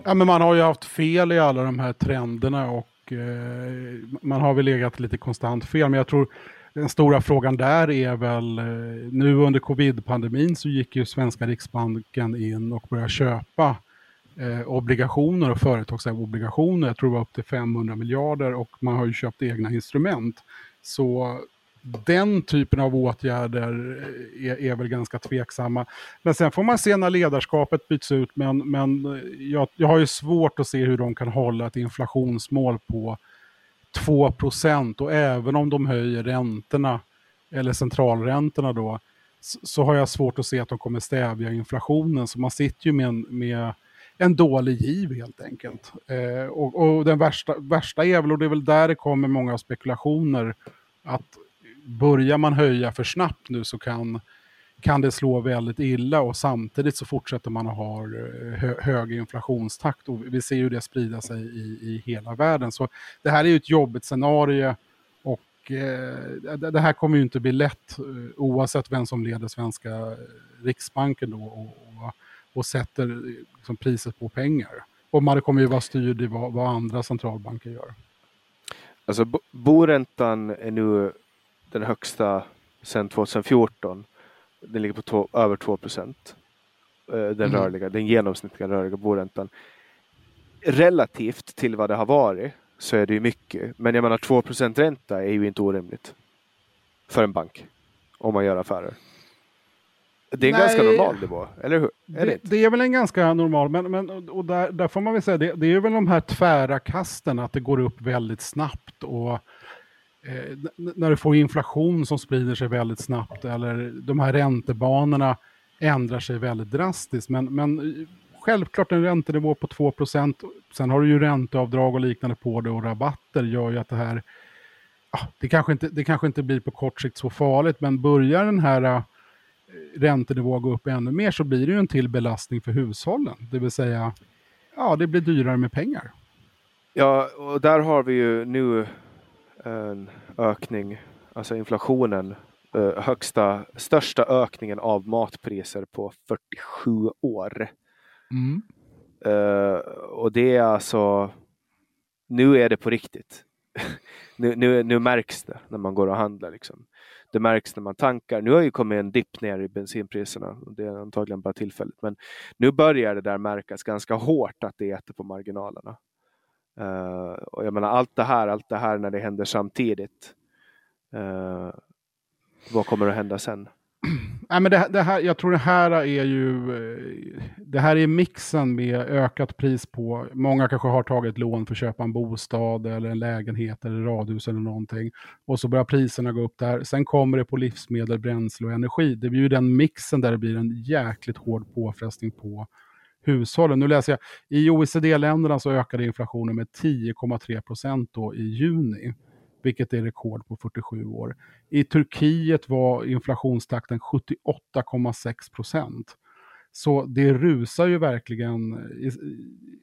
Ja, men man har ju haft fel i alla de här trenderna och eh, man har väl legat lite konstant fel. Men jag tror den stora frågan där är väl, eh, nu under covid-pandemin så gick ju svenska riksbanken in och började köpa eh, obligationer och företagsobligationer. Jag tror det var upp till 500 miljarder och man har ju köpt egna instrument. Så den typen av åtgärder eh, är, är, väl ganska tveksamma. Men sen får man se när ledarskapet byts ut, men, men jag, jag har ju svårt att se hur de kan hålla ett inflationsmål på 2% och även om de höjer räntorna, eller centralräntorna då, så, så, har jag svårt att se att de kommer stävja inflationen. Så man sitter ju med en, med en dålig giv helt enkelt. Eh, och, och, den värsta, värsta är väl, och det är väl där det kommer många spekulationer, att börjar man höja för snabbt nu så kan kan det slå väldigt illa och samtidigt så fortsätter man att ha eh, hö hög inflationstakt och vi ser ju det sprida sig i, i hela världen. Så det här är ju ett jobbigt scenario och eh, det här kommer ju inte bli lätt eh, oavsett vem som leder svenska Riksbanken då och, och, och sätter eh, liksom, priset på pengar. Och man kommer ju vara styrd i vad, vad andra centralbanker gör. Alltså boräntan är nu den högsta sedan 2014 den ligger på två, över 2 procent. Eh, den, mm. rörliga, den genomsnittliga rörliga boräntan. relativt till vad det har varit så är det ju mycket. Men jag menar 2% ränta är ju inte orimligt. För en bank. Om man gör affärer. Det är en Nej. ganska normal nivå, eller hur? Är det, Det, är väl en ganska normal, men, men och där, där får man väl säga, det, det är väl de här tvära kasten, att det går upp väldigt snabbt och eh, när du får inflation som sprider sig väldigt snabbt eller de här räntebanorna ändrar sig väldigt drastiskt. Men, men eh, självklart en räntenivå på 2% sen har du ju ränteavdrag och liknande på det och rabatter gör ju att det här, det, kanske inte, det kanske inte blir på kort sikt så farligt, men börjar den här eh, räntenivå gå upp ännu mer så blir det ju en till belastning för hushållen. Det vill säga, ja det blir dyrare med pengar. Ja, och där har vi ju nu en ökning, alltså inflationen, eh, högsta, största ökningen av matpriser på 47 år. Eh, och det är alltså, nu är det på riktigt. nu, nu, nu märks det när man går och handlar. Liksom. Det märks när man tankar. Nu har ju kommit en dipp ner i bensinpriserna. och Det är antagligen bara tillfälligt. Men nu börjar det där märkas ganska hårt att det äter på marginalerna. Uh, och jag menar allt det här, allt det här när det händer samtidigt. Uh, vad kommer att hända sen? Nej, men det, det här, jag tror det här är ju, eh, det här är mixen med ökat pris på, många kanske har tagit lån för att köpa en bostad eller en lägenhet eller radhus eller någonting. Och så börjar priserna gå upp där. Sen kommer det på livsmedel, bränsle och energi. Det blir ju den mixen där det blir en jäkligt hård påfrestning på hushållen. Nu läser jag, i OECD-länderna så ökade inflationen med 10,3 procent då i juni vilket är rekord på 47 år. I Turkiet var inflationstakten 78,6 procent. Så det rusar ju verkligen.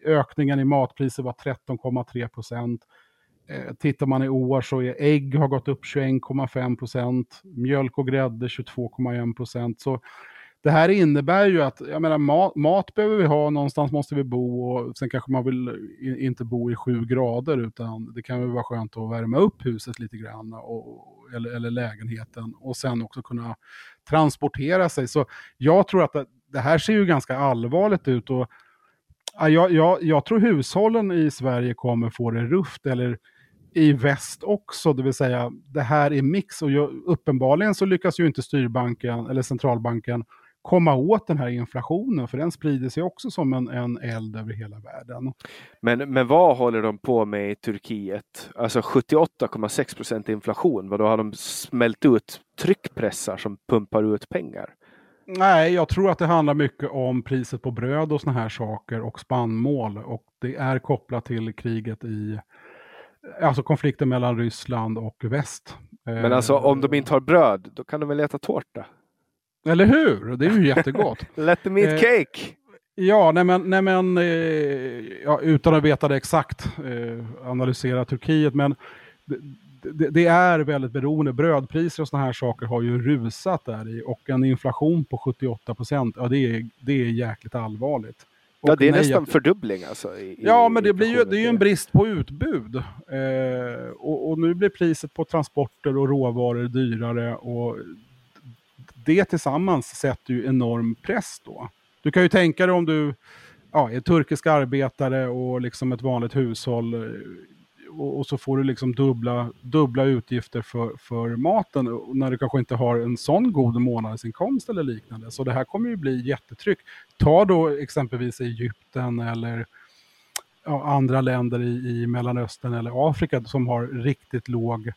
Ökningen i matpriser var 13,3 procent. Eh, Tittar man i år så är ägg har gått upp 21,5 procent. Mjölk och grädde 22,1 procent. Så det här innebär ju att, jag menar mat, mat behöver vi ha, någonstans måste vi bo och sen kanske man vill inte bo i sju grader utan det kan väl vara skönt att värma upp huset lite grann och, eller, eller lägenheten och sen också kunna transportera sig. Så jag tror att det, det här ser ju ganska allvarligt ut och jag, jag, jag tror hushållen i Sverige kommer få det rufft eller i väst också, det vill säga det här är mix och jag, uppenbarligen så lyckas ju inte styrbanken eller centralbanken komma åt den här inflationen för den sprider sig också som en, en eld över hela världen. Men, men vad håller de på med i Turkiet? Alltså 78,6 procent inflation. Vad då har de smält ut tryckpressar som pumpar ut pengar? Nej, jag tror att det handlar mycket om priset på bröd och såna här saker och spannmål och det är kopplat till kriget i Alltså konflikten mellan Ryssland och väst. Men alltså om de inte har bröd, då kan de väl äta tårta? Eller hur? Det är ju jättegott. Let them eat Eh, cake! Ja, nej men, nej men eh, ja, utan att veta det exakt, eh, analysera Turkiet, men det, det, det är väldigt beroende. Brödpriser och sådana här saker har ju rusat där i och en inflation på 78 procent, ja det är, det är jäkligt allvarligt. Ja, Och det är nej, nästan att- fördubbling alltså. I, Ja, i men det, blir ju, det är ju en brist på utbud. Eh, och, och nu blir priset på transporter och råvaror dyrare och det tillsammans sätter ju enorm press då. Du kan ju tänka dig om du ja, är turkisk arbetare och liksom ett vanligt hushåll eh, och, och så får du liksom dubbla, dubbla utgifter för, för maten när du kanske inte har en sån god månadsinkomst eller liknande. Så det här kommer ju bli jättetryck. Ta då exempelvis Egypten eller ja, andra länder i, i Mellanöstern eller Afrika som har riktigt låg,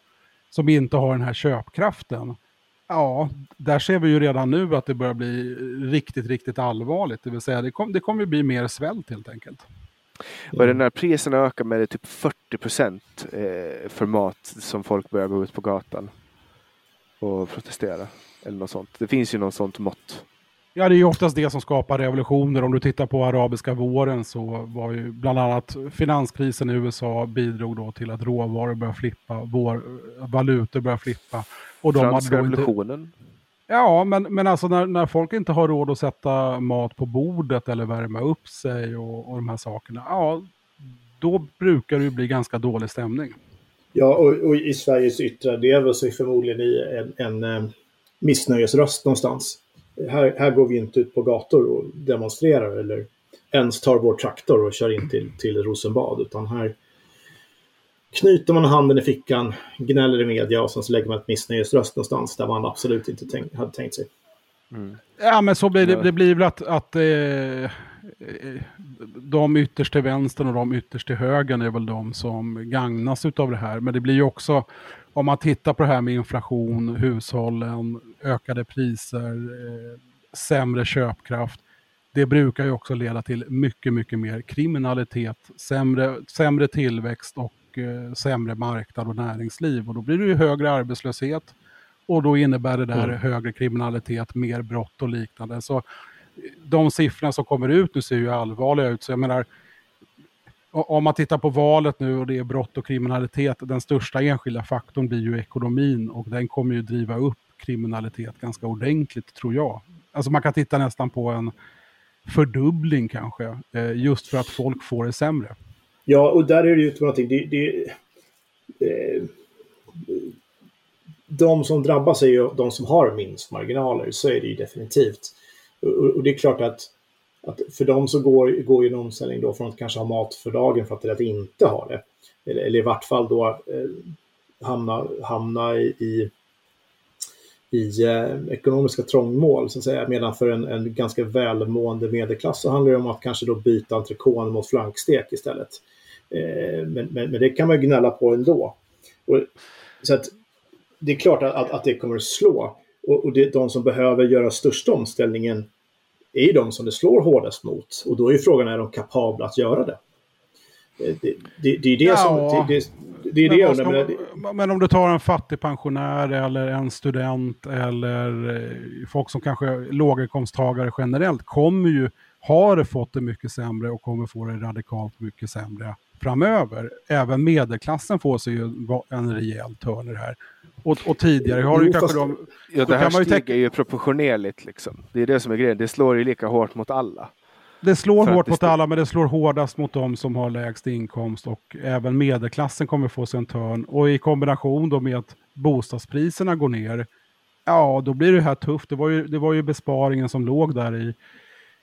som inte har den här köpkraften. Ja, där ser vi ju redan nu att det börjar bli riktigt, riktigt allvarligt. Det vill säga det, kom, det kommer bli mer svält helt enkelt. Och den när priserna ökar med typ 40 procent eh, för mat som folk börjar gå ut på gatan och protestera. Eller något sånt. Det finns ju något sånt mått. Ja, det är ju oftast det som skapar revolutioner. Om du tittar på arabiska våren så var ju bland annat finanskrisen i USA bidrog då till att råvaror började flippa, vår, valutor började flippa. Och de Franska då inte, revolutionen. Ja, men, men alltså när, när folk inte har råd att sätta mat på bordet eller värma upp sig och, och de här sakerna, ja, då brukar det ju bli ganska dålig stämning. Ja, och, och i Sveriges yttre del så är förmodligen i en, en eh, missnöjesröst någonstans. Här, här går vi inte ut på gator och demonstrerar eller ens tar vår traktor och kör in till, till Rosenbad. Utan här knyter man handen i fickan, gnäller i media och sen så lägger man ett missnöjesröst någonstans där man absolut inte tänk, hade tänkt sig. Mm. Ja, men så blir det, det blir väl att, att eh, de ytterst till vänster och de ytterst till höger är väl de som gagnas av det här. Men det blir ju också, om man tittar på det här med inflation, hushållen, ökade priser, eh, sämre köpkraft. Det brukar ju också leda till mycket, mycket mer kriminalitet, sämre, sämre tillväxt och eh, sämre marknad och näringsliv. Och då blir det ju högre arbetslöshet och då innebär det där mm. högre kriminalitet, mer brott och liknande. Så de siffrorna som kommer ut nu ser ju allvarliga ut. Så jag menar, om man tittar på valet nu och det är brott och kriminalitet, den största enskilda faktorn blir ju ekonomin och den kommer ju driva upp kriminalitet ganska ordentligt tror jag. Alltså man kan titta nästan på en fördubbling kanske, eh, just för att folk får det sämre. Ja, och där är det ju någonting. Det, det, eh, de som drabbas är ju de som har minst marginaler, så är det ju definitivt. Och, det är klart att, att för dem så går, går ju en omställning då från att kanske ha mat för dagen för att, till att inte ha det. Eller, eller i vart fall då eh, hamna, hamna i, i, i eh, ekonomiska trångmål, så att säga. Medan för en, en ganska välmående medelklass så handlar det om att kanske då byta entrecôte mot flankstek istället. Eh, men, men, men, det kan man ju gnälla på ändå. Och, så att det är klart att, att, att det kommer att slå. Och, och det, de som behöver göra största omställningen är ju de som det slår hårdast mot. Och då är frågan, är de kapabla att göra det? Det, det, det, det är det ja, som... Det, det, är det jag undrar. Men, men om du tar en fattig pensionär eller en student eller eh, folk som kanske är låginkomsttagare generellt kommer ju, har fått det mycket sämre och kommer få det radikalt mycket sämre framöver. Även medelklassen får sig ju en rejäl törn i det här. Och, och tidigare har jo, ju kanske de... Ja, det här steget är ju proportionerligt liksom. Det är det som är grejen. Det slår ju lika hårt mot alla. Det slår hårt mot alla, men det slår hårdast mot de som har lägst inkomst och även medelklassen kommer få sig en törn. Och i kombination då med att bostadspriserna går ner, ja då blir det här tufft. Det var ju, det var ju besparingen som låg där i,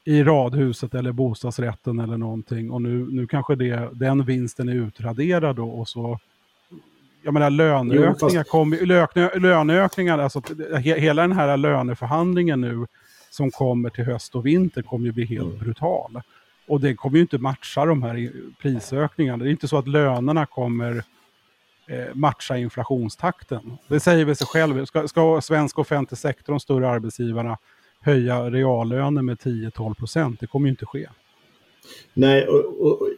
i radhuset eller bostadsrätten eller någonting. Och nu, nu kanske det, den vinsten är utraderad då och så jag menar löneökningar, jo, fast... kom, löne, löneökningar, alltså he, hela den här löneförhandlingen nu som kommer till höst och vinter kommer ju bli helt mm. brutal. Och det kommer ju inte matcha de här prisökningarna. Det är inte så att lönerna kommer eh, matcha inflationstakten. Det säger väl sig själv. Ska, ska svensk offentlig sektor, de större arbetsgivarna, höja reallöner med 10-12 procent? Det kommer ju inte ske. Nej, och, och,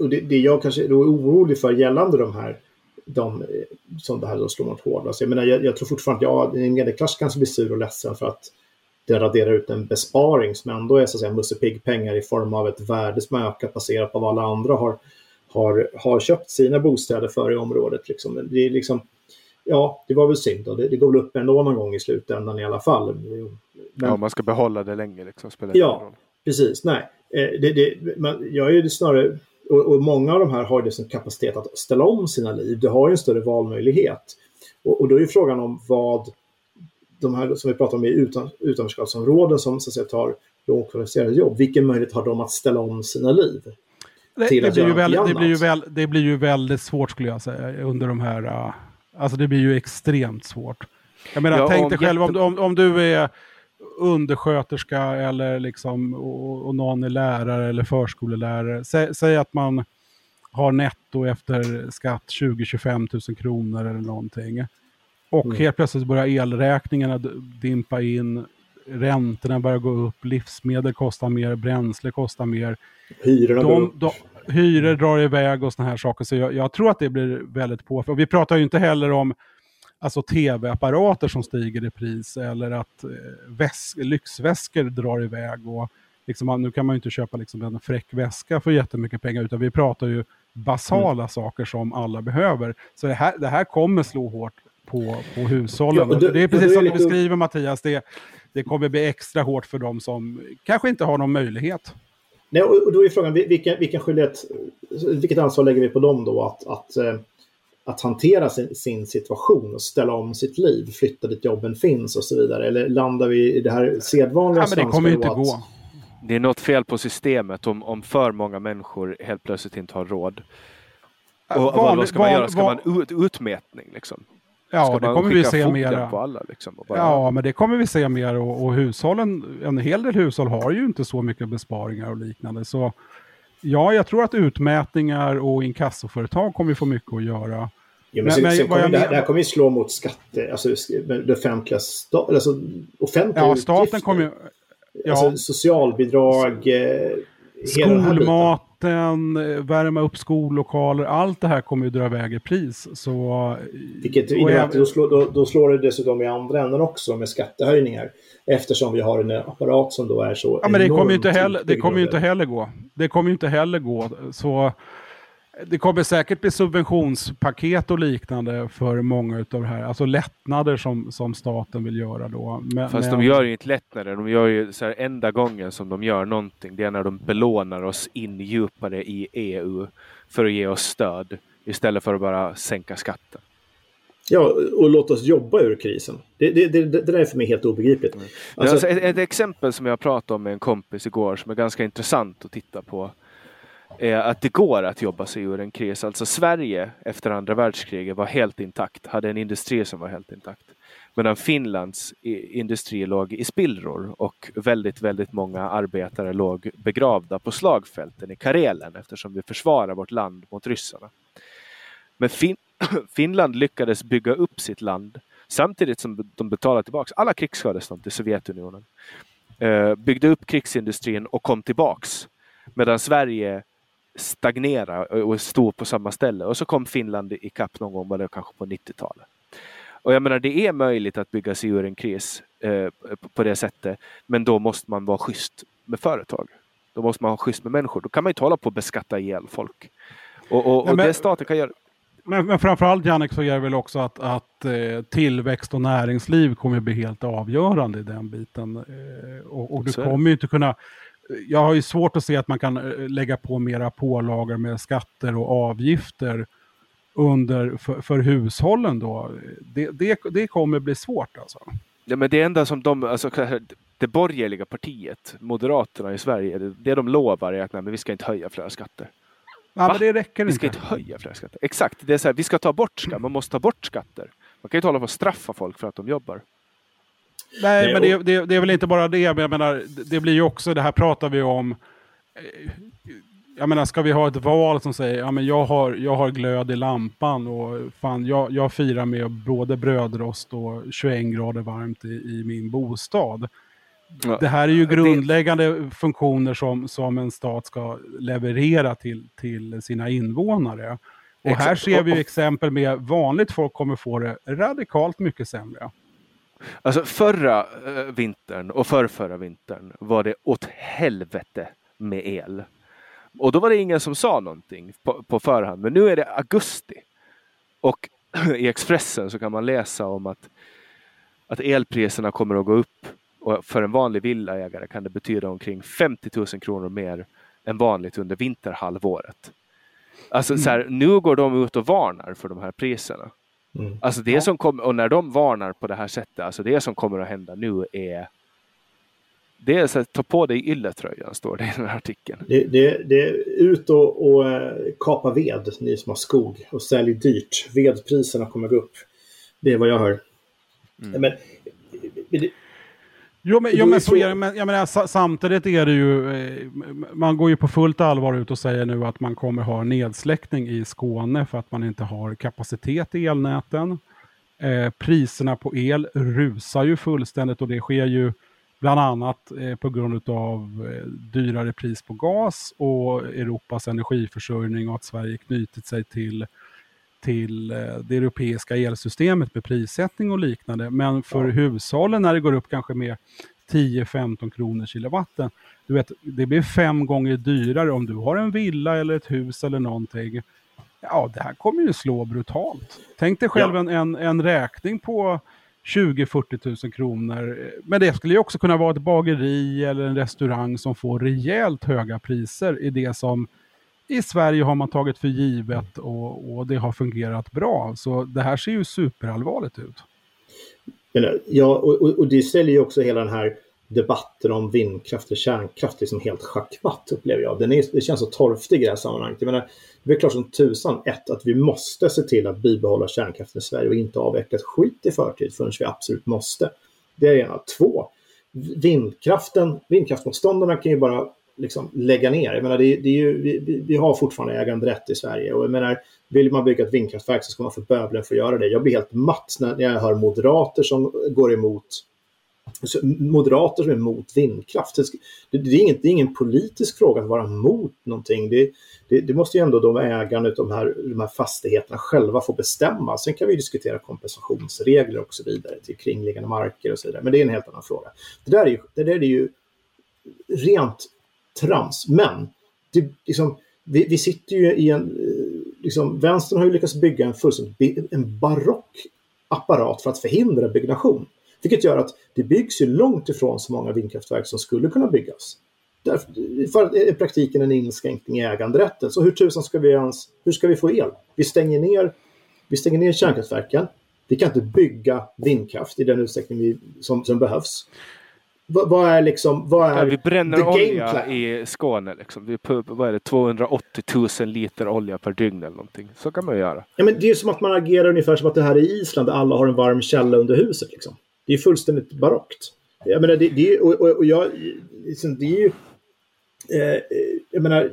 och, det, det, jag kanske är orolig för gällande de här de som det här då slår mot hårdast. Jag menar, jag, jag, tror fortfarande att ja, en medelklass kanske blir sur och ledsen för att det raderar ut en besparing som ändå är så att säga Musse Pigg-pengar i form av ett värde som ökat baserat på vad alla andra har, har, har köpt sina bostäder för i området. Liksom. Det är liksom, ja, det var väl synd. Då. Det, det går väl upp ändå någon gång i slutändan i alla fall. Men, ja, man ska behålla det länge. Liksom, spelar ja, roll. precis. Nej, eh, det, det, man, jag är ju snarare och, och, många av de här har liksom kapacitet att ställa om sina liv. Du har ju en större valmöjlighet. Och, och då är frågan om vad de här som vi pratar om i utan, utanförskapsområden som så att säga, tar lågkvalificerade jobb, vilken möjlighet har de att ställa om sina liv? Det, det, blir, ju väldigt, det, blir, ju väl, det blir ju väldigt svårt skulle jag säga under de här, uh, alltså det blir ju extremt svårt. Jag menar, ja, tänk dig själv om, om, om du är undersköterska eller liksom, och, och någon är lärare eller förskolelärare. Sä, säg att man har netto efter skatt 20-25 000 kronor eller någonting. Och mm. helt plötsligt börjar elräkningarna dimpa in, räntorna börjar gå upp, livsmedel kostar mer, bränsle kostar mer. Hyrorna de, de, Hyror drar iväg och sådana här saker. Så jag, jag tror att det blir väldigt påfrestande. Vi pratar ju inte heller om alltså tv-apparater som stiger i pris eller att eh, lyxväskor drar iväg. Och liksom, nu kan man ju inte köpa liksom, en fräck väska för jättemycket pengar utan vi pratar ju basala mm. saker som alla behöver. Så det här, det här kommer slå hårt på, på hushållen. Ja, det, det, är precis som du beskriver Mattias, det, det kommer bli extra hårt för dem som kanske inte har någon möjlighet. Nej, och då är frågan, vilken, vilken skyldighet, vilket ansvar lägger vi på dem då att, att eh, att hantera sin, sin, situation och ställa om sitt liv, flytta dit jobben finns och så vidare? Eller landar vi i det här sedvanliga ja, men Det kommer ju inte att... gå. Det är något fel på systemet om, om för många människor helt plötsligt inte har råd. Och vad, vad ska man van- göra? Ska van- man ut, utmätning liksom? Ja, ska det kommer vi se alla liksom? Bara, Ja, men det kommer vi se mer och, och hushållen, en hel del hushåll har ju inte så mycket besparingar och liknande. Så ja, jag tror att utmätningar och inkassoföretag kommer få mycket att göra. Ja, men Men- sen, men sen kommer jag det, här, det här kommer ju slå mot skatter, alltså det offentliga, sta, alltså, offentliga Ja, staten utgifter. kommer ju... Ja, Alltså socialbidrag, eh, skolmaten, eh, värma upp skollokaler, allt det här kommer ju dra iväg i pris. Så, Vilket och innebär även- att då slår, då, då slår det dessutom i andra änden också med skattehöjningar. Eftersom vi har en apparat som då är så Ja, men det kommer ju inte heller, det kommer ju inte heller gå. Det kommer ju inte heller gå. Så det kommer säkert bli subventionspaket och liknande för många utav det här. Alltså lättnader som, som staten vill göra då. Men, Fast men, de gör ju inte lättnader. De gör ju så här, enda gången som de gör någonting, det är när de belånar oss in djupare i EU för att ge oss stöd istället för att bara sänka skatten. Ja, och låt oss jobba ur krisen. Det, det, det, det där är för mig helt obegripligt. Alltså, Alltså, alltså, ett, ett exempel som jag pratade om med en kompis igår som är ganska intressant att titta på Eh, att det går att jobba sig ur en kris. Alltså Sverige efter andra världskriget var helt intakt, hade en industri som var helt intakt. Medan Finlands industri låg i spillror och väldigt, väldigt många arbetare låg begravda på slagfälten i Karelen eftersom vi försvarar vårt land mot ryssarna. Men fin Finland lyckades bygga upp sitt land samtidigt som de betalade tillbaka alla krigsskadestånd till Sovjetunionen. Eh, byggde upp krigsindustrin och kom tillbaks. Medan Sverige stagnerade och stod på samma ställe. Och så kom Finland ikapp någon gång, var det kanske på 90-talet. Och jag menar, det är möjligt att bygga sig ur en kris eh, på- det sättet. Men då måste man vara schysst med företag. Då måste man vara schysst med människor. Då kan man inte hålla på och beskatta ihjäl folk. Och, och, Nej, och men- det staten kan göra. Men, men framförallt Jannik så det väl också att, att eh, tillväxt och näringsliv kommer bli helt avgörande i den biten. Eh, och, och du kommer ju inte kunna... Jag har ju svårt att se att man kan eh, lägga på mera pålagor med skatter och avgifter under, för, för hushållen då. Det, det, det kommer bli svårt alltså. Ja, men det enda som de, alltså, det borgerliga partiet, Moderaterna i Sverige, det, det de lovar är att nej, men vi ska inte höja fler skatter. Ja, men det räcker Vi ska inte. inte höja fler skatter. Exakt, det är så här, vi ska ta bort skatter. Man måste ta bort skatter. Man kan ju hålla på och straffa folk för att de jobbar. Nej, men det, det, det är väl inte bara det. Men jag menar, det- blir ju också, det här pratar vi om. eh, Jag menar, ska vi ha ett val som säger, ja men jag har, jag har glöd i lampan och fan, jag, jag firar med både brödrost och 21 grader varmt i, i min bostad. Ja. Det här är ju Det- grundläggande funktioner som, som en stat ska leverera till, till sina invånare. Och här ser vi exempel med vanligt folk kommer få det radikalt mycket sämre. Alltså förra eh, vintern och förrförra vintern var det åt helvete med el. Och då var det ingen som sa någonting på, på förhand. Men nu är det augusti. Och i Expressen så kan man läsa om att, att elpriserna kommer att gå upp. Och för en vanlig villaägare kan det betyda omkring 50 000 kronor mer än vanligt under vinterhalvåret. Alltså så här, nu går de ut och varnar för de här priserna. Mm. Alltså det som kommer, och när de varnar på det här sättet, alltså det som kommer att hända nu är det är så att ta på dig ylletröjan, står det i den här artikeln. Det, det, det är ut och, och eh, kapa ved, ni som har skog, och sälj dyrt. Vedpriserna kommer gå upp. Det är vad jag hör. Mm. Men, det, Jo, men, jo, men så är det. Men jag menar, sa, samtidigt är det ju, eh, man går ju på fullt allvar ut och säger nu att man kommer ha nedsläckning i Skåne för att man inte har kapacitet i elnäten. Eh, priserna på el rusar ju fullständigt och det sker ju bland annat eh, på grund av eh, dyrare pris på gas och Europas energiförsörjning och att Sverige knutit sig till till eh, det europeiska elsystemet med prissättning och liknande. Men för Ja. hushållen när det går upp kanske med 10-15 kronor kilowatten. Du vet, det blir fem gånger dyrare om du har en villa eller ett hus eller någonting. Ja, det här kommer ju slå brutalt. Tänk dig själv Ja. en, en, en räkning på 20-40 000 kronor. Men det skulle ju också kunna vara ett bageri eller en restaurang som får rejält höga priser i det som i Sverige har man tagit för givet och, och det har fungerat bra. Så det här ser ju superallvarligt ut. Eh, ja, och, och, det ställer ju också hela den här debatten om vindkraft och kärnkraft liksom helt schackmatt upplever jag. Den är, det känns så torftig i det här sammanhanget. Jag menar, det är klart som tusan, ett, att vi måste se till att bibehålla kärnkraften i Sverige och inte avveckla ett skit i förtid förrän vi absolut måste. Det är ena. Två, vindkraften, vindkraftmotståndarna kan ju bara liksom lägga ner. Jag menar, det, det är ju, vi, vi, har fortfarande äganderätt i Sverige och jag menar, vill man bygga ett vindkraftverk så ska man få bövelen för att göra det. Jag blir helt matt när jag hör moderater som går emot alltså, moderater som är emot vindkraft. Det, det, är ingen, det är ingen politisk fråga att vara emot någonting. Det, det, det måste ju ändå de ägarna av de här, de här fastigheterna själva få bestämma. Sen kan vi diskutera kompensationsregler och så vidare till kringliggande marker och så vidare. Men det är en helt annan fråga. Det där är ju, det där är ju rent trams. Men det, liksom, vi, vi sitter ju i en... Eh, liksom, vänstern har ju lyckats bygga en fullständigt en barock apparat för att förhindra byggnation. Vilket gör att det byggs ju långt ifrån så många vindkraftverk som skulle kunna byggas. Därför, för i eh, praktiken en inskränkning i äganderätten. Så hur tusan ska vi ens, hur ska vi få el? Vi stänger ner, vi stänger ner kärnkraftverken. Vi kan inte bygga vindkraft i den utsträckning vi, som, som behövs. Vad, är liksom, vad är ja, Vi bränner olja i Skåne. Liksom. Vi vad är det, 280 000 liter olja per dygn eller någonting. Så kan man göra. Ja, men det är som att man agerar ungefär som att det här är Island där alla har en varm källa under huset. Liksom. Det är fullständigt barockt. Jag menar, det, det är, och, och, och jag, liksom, det är ju... Eh, jag menar,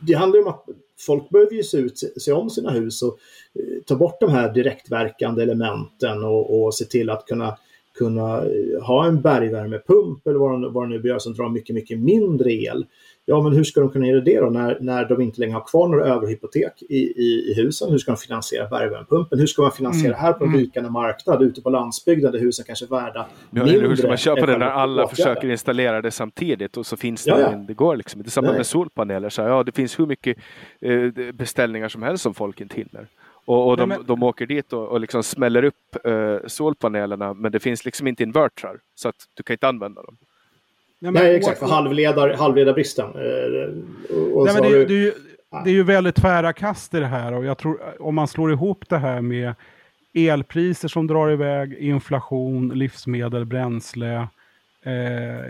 det handlar ju om att folk behöver ju se, ut, se om sina hus och eh, ta bort de här direktverkande elementen och, och se till att kunna kunna eh, ha en bergvärmepump eller vad de, vad de nu gör som drar mycket, mycket mindre el. Ja, men hur ska de kunna göra det då när, när de inte längre har kvar några överhypotek i, i, i husen? Hur ska de finansiera bergvärmepumpen? Hur ska man finansiera mm. det här på en mm. marknad ute på landsbygden där husen kanske är värda ja, mindre? Hur ska man köpa det när alla försöker installera det samtidigt och så finns det, ja, ja. det går liksom inte. Samma med solpaneler, så ja, det finns hur mycket eh, beställningar som helst som folk inte hinner. Och, och de, men... de åker dit och, och liksom smäller upp eh, solpanelerna men det finns liksom inte invertrar så att du kan inte använda dem. Nej, men, Nej exakt, för halvledar, halvledarbristen. Eh, och, Nej, men det, du... det, är ju, det är ju väldigt tvära kast i det här och jag tror om man slår ihop det här med elpriser som drar iväg, inflation, livsmedel, bränsle. Eh,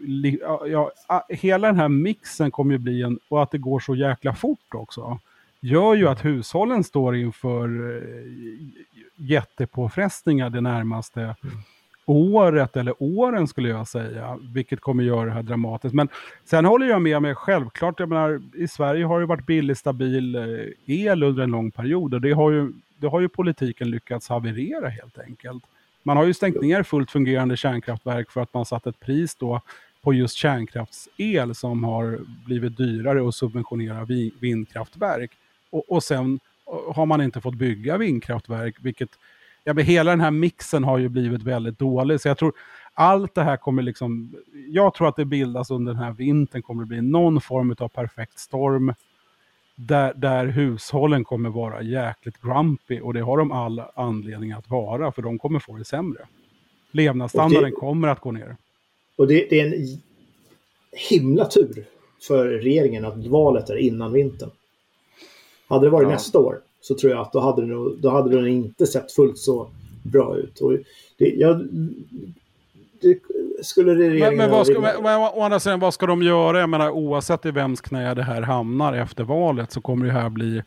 li, ja, hela den här mixen kommer ju bli en, och att det går så jäkla fort också gör ju att hushållen står inför eh, jättepåfrestningar det närmaste mm. året eller åren skulle jag säga, vilket kommer göra det här dramatiskt. Men sen håller jag med mig självklart, jag menar, i Sverige har det varit billig, stabil eh, el under en lång period och det har ju, det har ju politiken lyckats haverera helt enkelt. Man har ju stängt ner fullt fungerande kärnkraftverk för att man satt ett pris då på just kärnkraftsel som har blivit dyrare att subventionera vindkraftverk. Och, och sen har man inte fått bygga vindkraftverk, vilket ja, men hela den här mixen har ju blivit väldigt dålig. Så jag tror allt det här kommer liksom, jag tror att det bildas under den här vintern kommer det bli någon form av perfekt storm. Där, där hushållen kommer vara jäkligt grumpy och det har de all anledning att vara för de kommer få det sämre. Levnadsstandarden det, kommer att gå ner. Och det, det är en himla tur för regeringen att valet är innan vintern. Hade det varit ja. nästa år så tror jag att då hade, det nog, då hade den inte sett fullt så bra ut. Och det, jag, det skulle regeringen... Men, men, vad ska, men, men, å andra sidan, vad ska de göra? Jag menar, oavsett i vems knä det här hamnar efter valet så kommer det här bli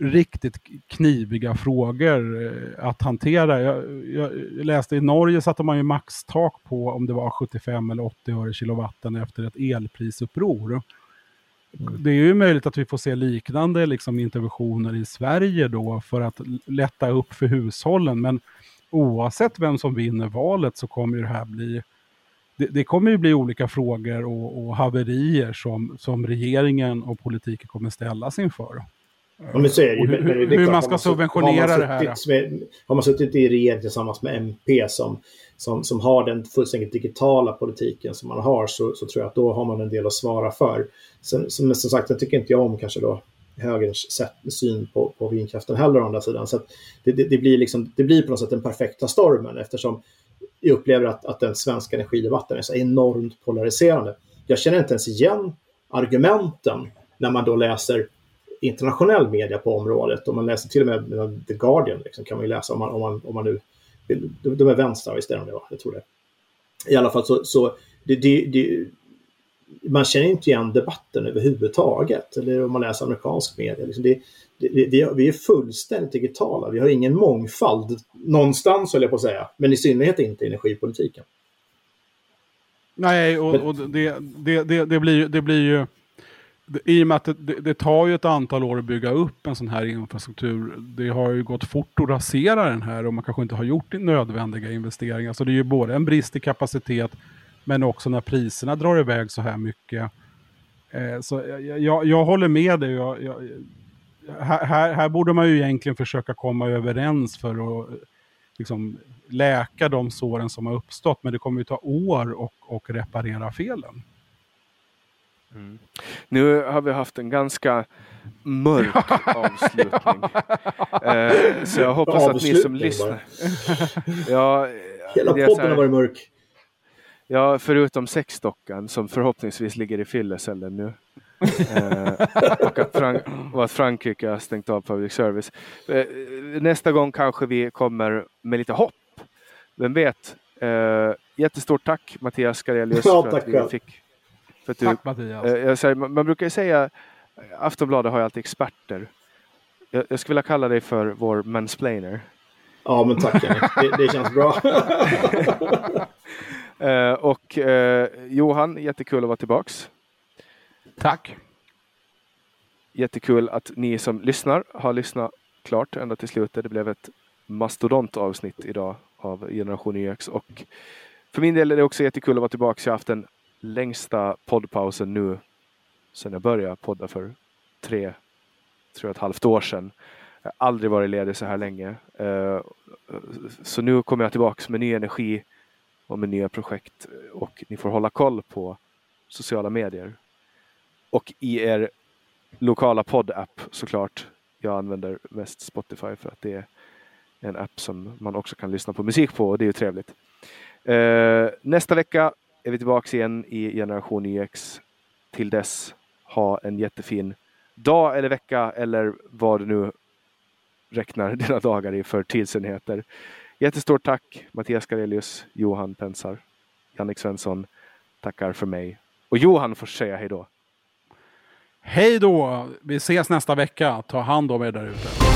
riktigt kniviga frågor eh, att hantera. Jag, jag, läste i Norge satte man ju maxtak på om det var 75 eller 80 öre kilowatten efter ett elprisuppror. Det är ju möjligt att vi får se liknande liksom, interventioner i Sverige då för att lätta upp för hushållen. Men oavsett vem som vinner valet så kommer det här bli det, det kommer ju bli olika frågor och, och haverier som, som regeringen och politiken kommer ställas inför. Ja, men så är det ju. Hur, det hur man ska man subventionera det här. Med, har man suttit i regering tillsammans med MP som, som, som har den fullständigt digitala politiken som man har så, så tror jag att då har man en del att svara för. Sen, som, som sagt, jag tycker inte jag om kanske då högerns sätt, syn på, på vindkraften heller å andra sidan. Så det, det, det, blir liksom, det blir på något sätt den perfekta stormen eftersom jag upplever att, att den svenska energidebatten är så enormt polariserande. Jag känner inte ens igen argumenten när man då läser internationell media på området. Om man läser till och med The Guardian liksom, kan man ju läsa om man, om man, om man nu. De är vänster, visst är de det? Va? Jag tror det. I alla fall så, så det, det, det, man känner inte igen debatten överhuvudtaget. Eller om man läser amerikansk media. Liksom det, det, vi, vi är fullständigt digitala. Vi har ingen mångfald någonstans, höll jag på att säga. Men i synnerhet inte i energipolitiken. Nej, och, och det, det, det, det, blir, det blir ju... I och med att det, det, tar ju ett antal år att bygga upp en sån här infrastruktur. Det har ju gått fort att rasera den här och man kanske inte har gjort nödvändiga investeringar. Så det är ju både en brist i kapacitet men också när priserna drar iväg så här mycket. Eh, så jag, jag, jag, håller med dig. Jag, här, här borde man ju egentligen försöka komma överens för att eh, liksom, läka de såren som har uppstått. Men det kommer ju ta år och, och reparera felen. Mm. Nu har vi haft en ganska mörk avslutning. eh, så jag hoppas att ni som lyssnar... ja, Hela podden har varit mörk. Ja, förutom sexdockan som förhoppningsvis ligger i fyllecellen nu. eh, och, att och att Frankrike har stängt av public service. Eh, nästa gång kanske vi kommer med lite hopp. Vem vet? Eh, jättestort tack Mattias Skarelius ja, för att vi fick för att Tack du, Mattias. Eh, säger, man, man, brukar ju säga Aftonbladet har ju alltid experter. Jag, jag skulle vilja kalla dig för vår mansplainer. Ja, men tack det, det känns bra. uh, och uh, Johan, jättekul att vara tillbaks. Tack. Jättekul att ni som lyssnar har lyssnat klart ända till slutet. Det blev ett mastodontavsnitt idag av Generation YX och för min del är det också jättekul att vara tillbaka. Jag har haft en längsta poddpausen nu sedan jag började podda för tre, tre och ett halvt år sedan. Jag har aldrig varit ledig så här länge. Eh, så nu kommer jag tillbaka med ny energi och med nya projekt och ni får hålla koll på sociala medier. Och i er lokala poddapp såklart. Jag använder mest Spotify för att det är en app som man också kan lyssna på musik på och det är ju trevligt. Eh, nästa vecka är vi tillbaka igen i Generation YX. Till dess, ha en jättefin dag eller vecka eller vad du nu räknar dina dagar i för tidsenheter. Jättestort tack Mattias Karelius, Johan Pensar, Jannik Svensson tackar för mig. Och Johan får säga hej då. Hej då! Vi ses nästa vecka. Ta hand om er där ute.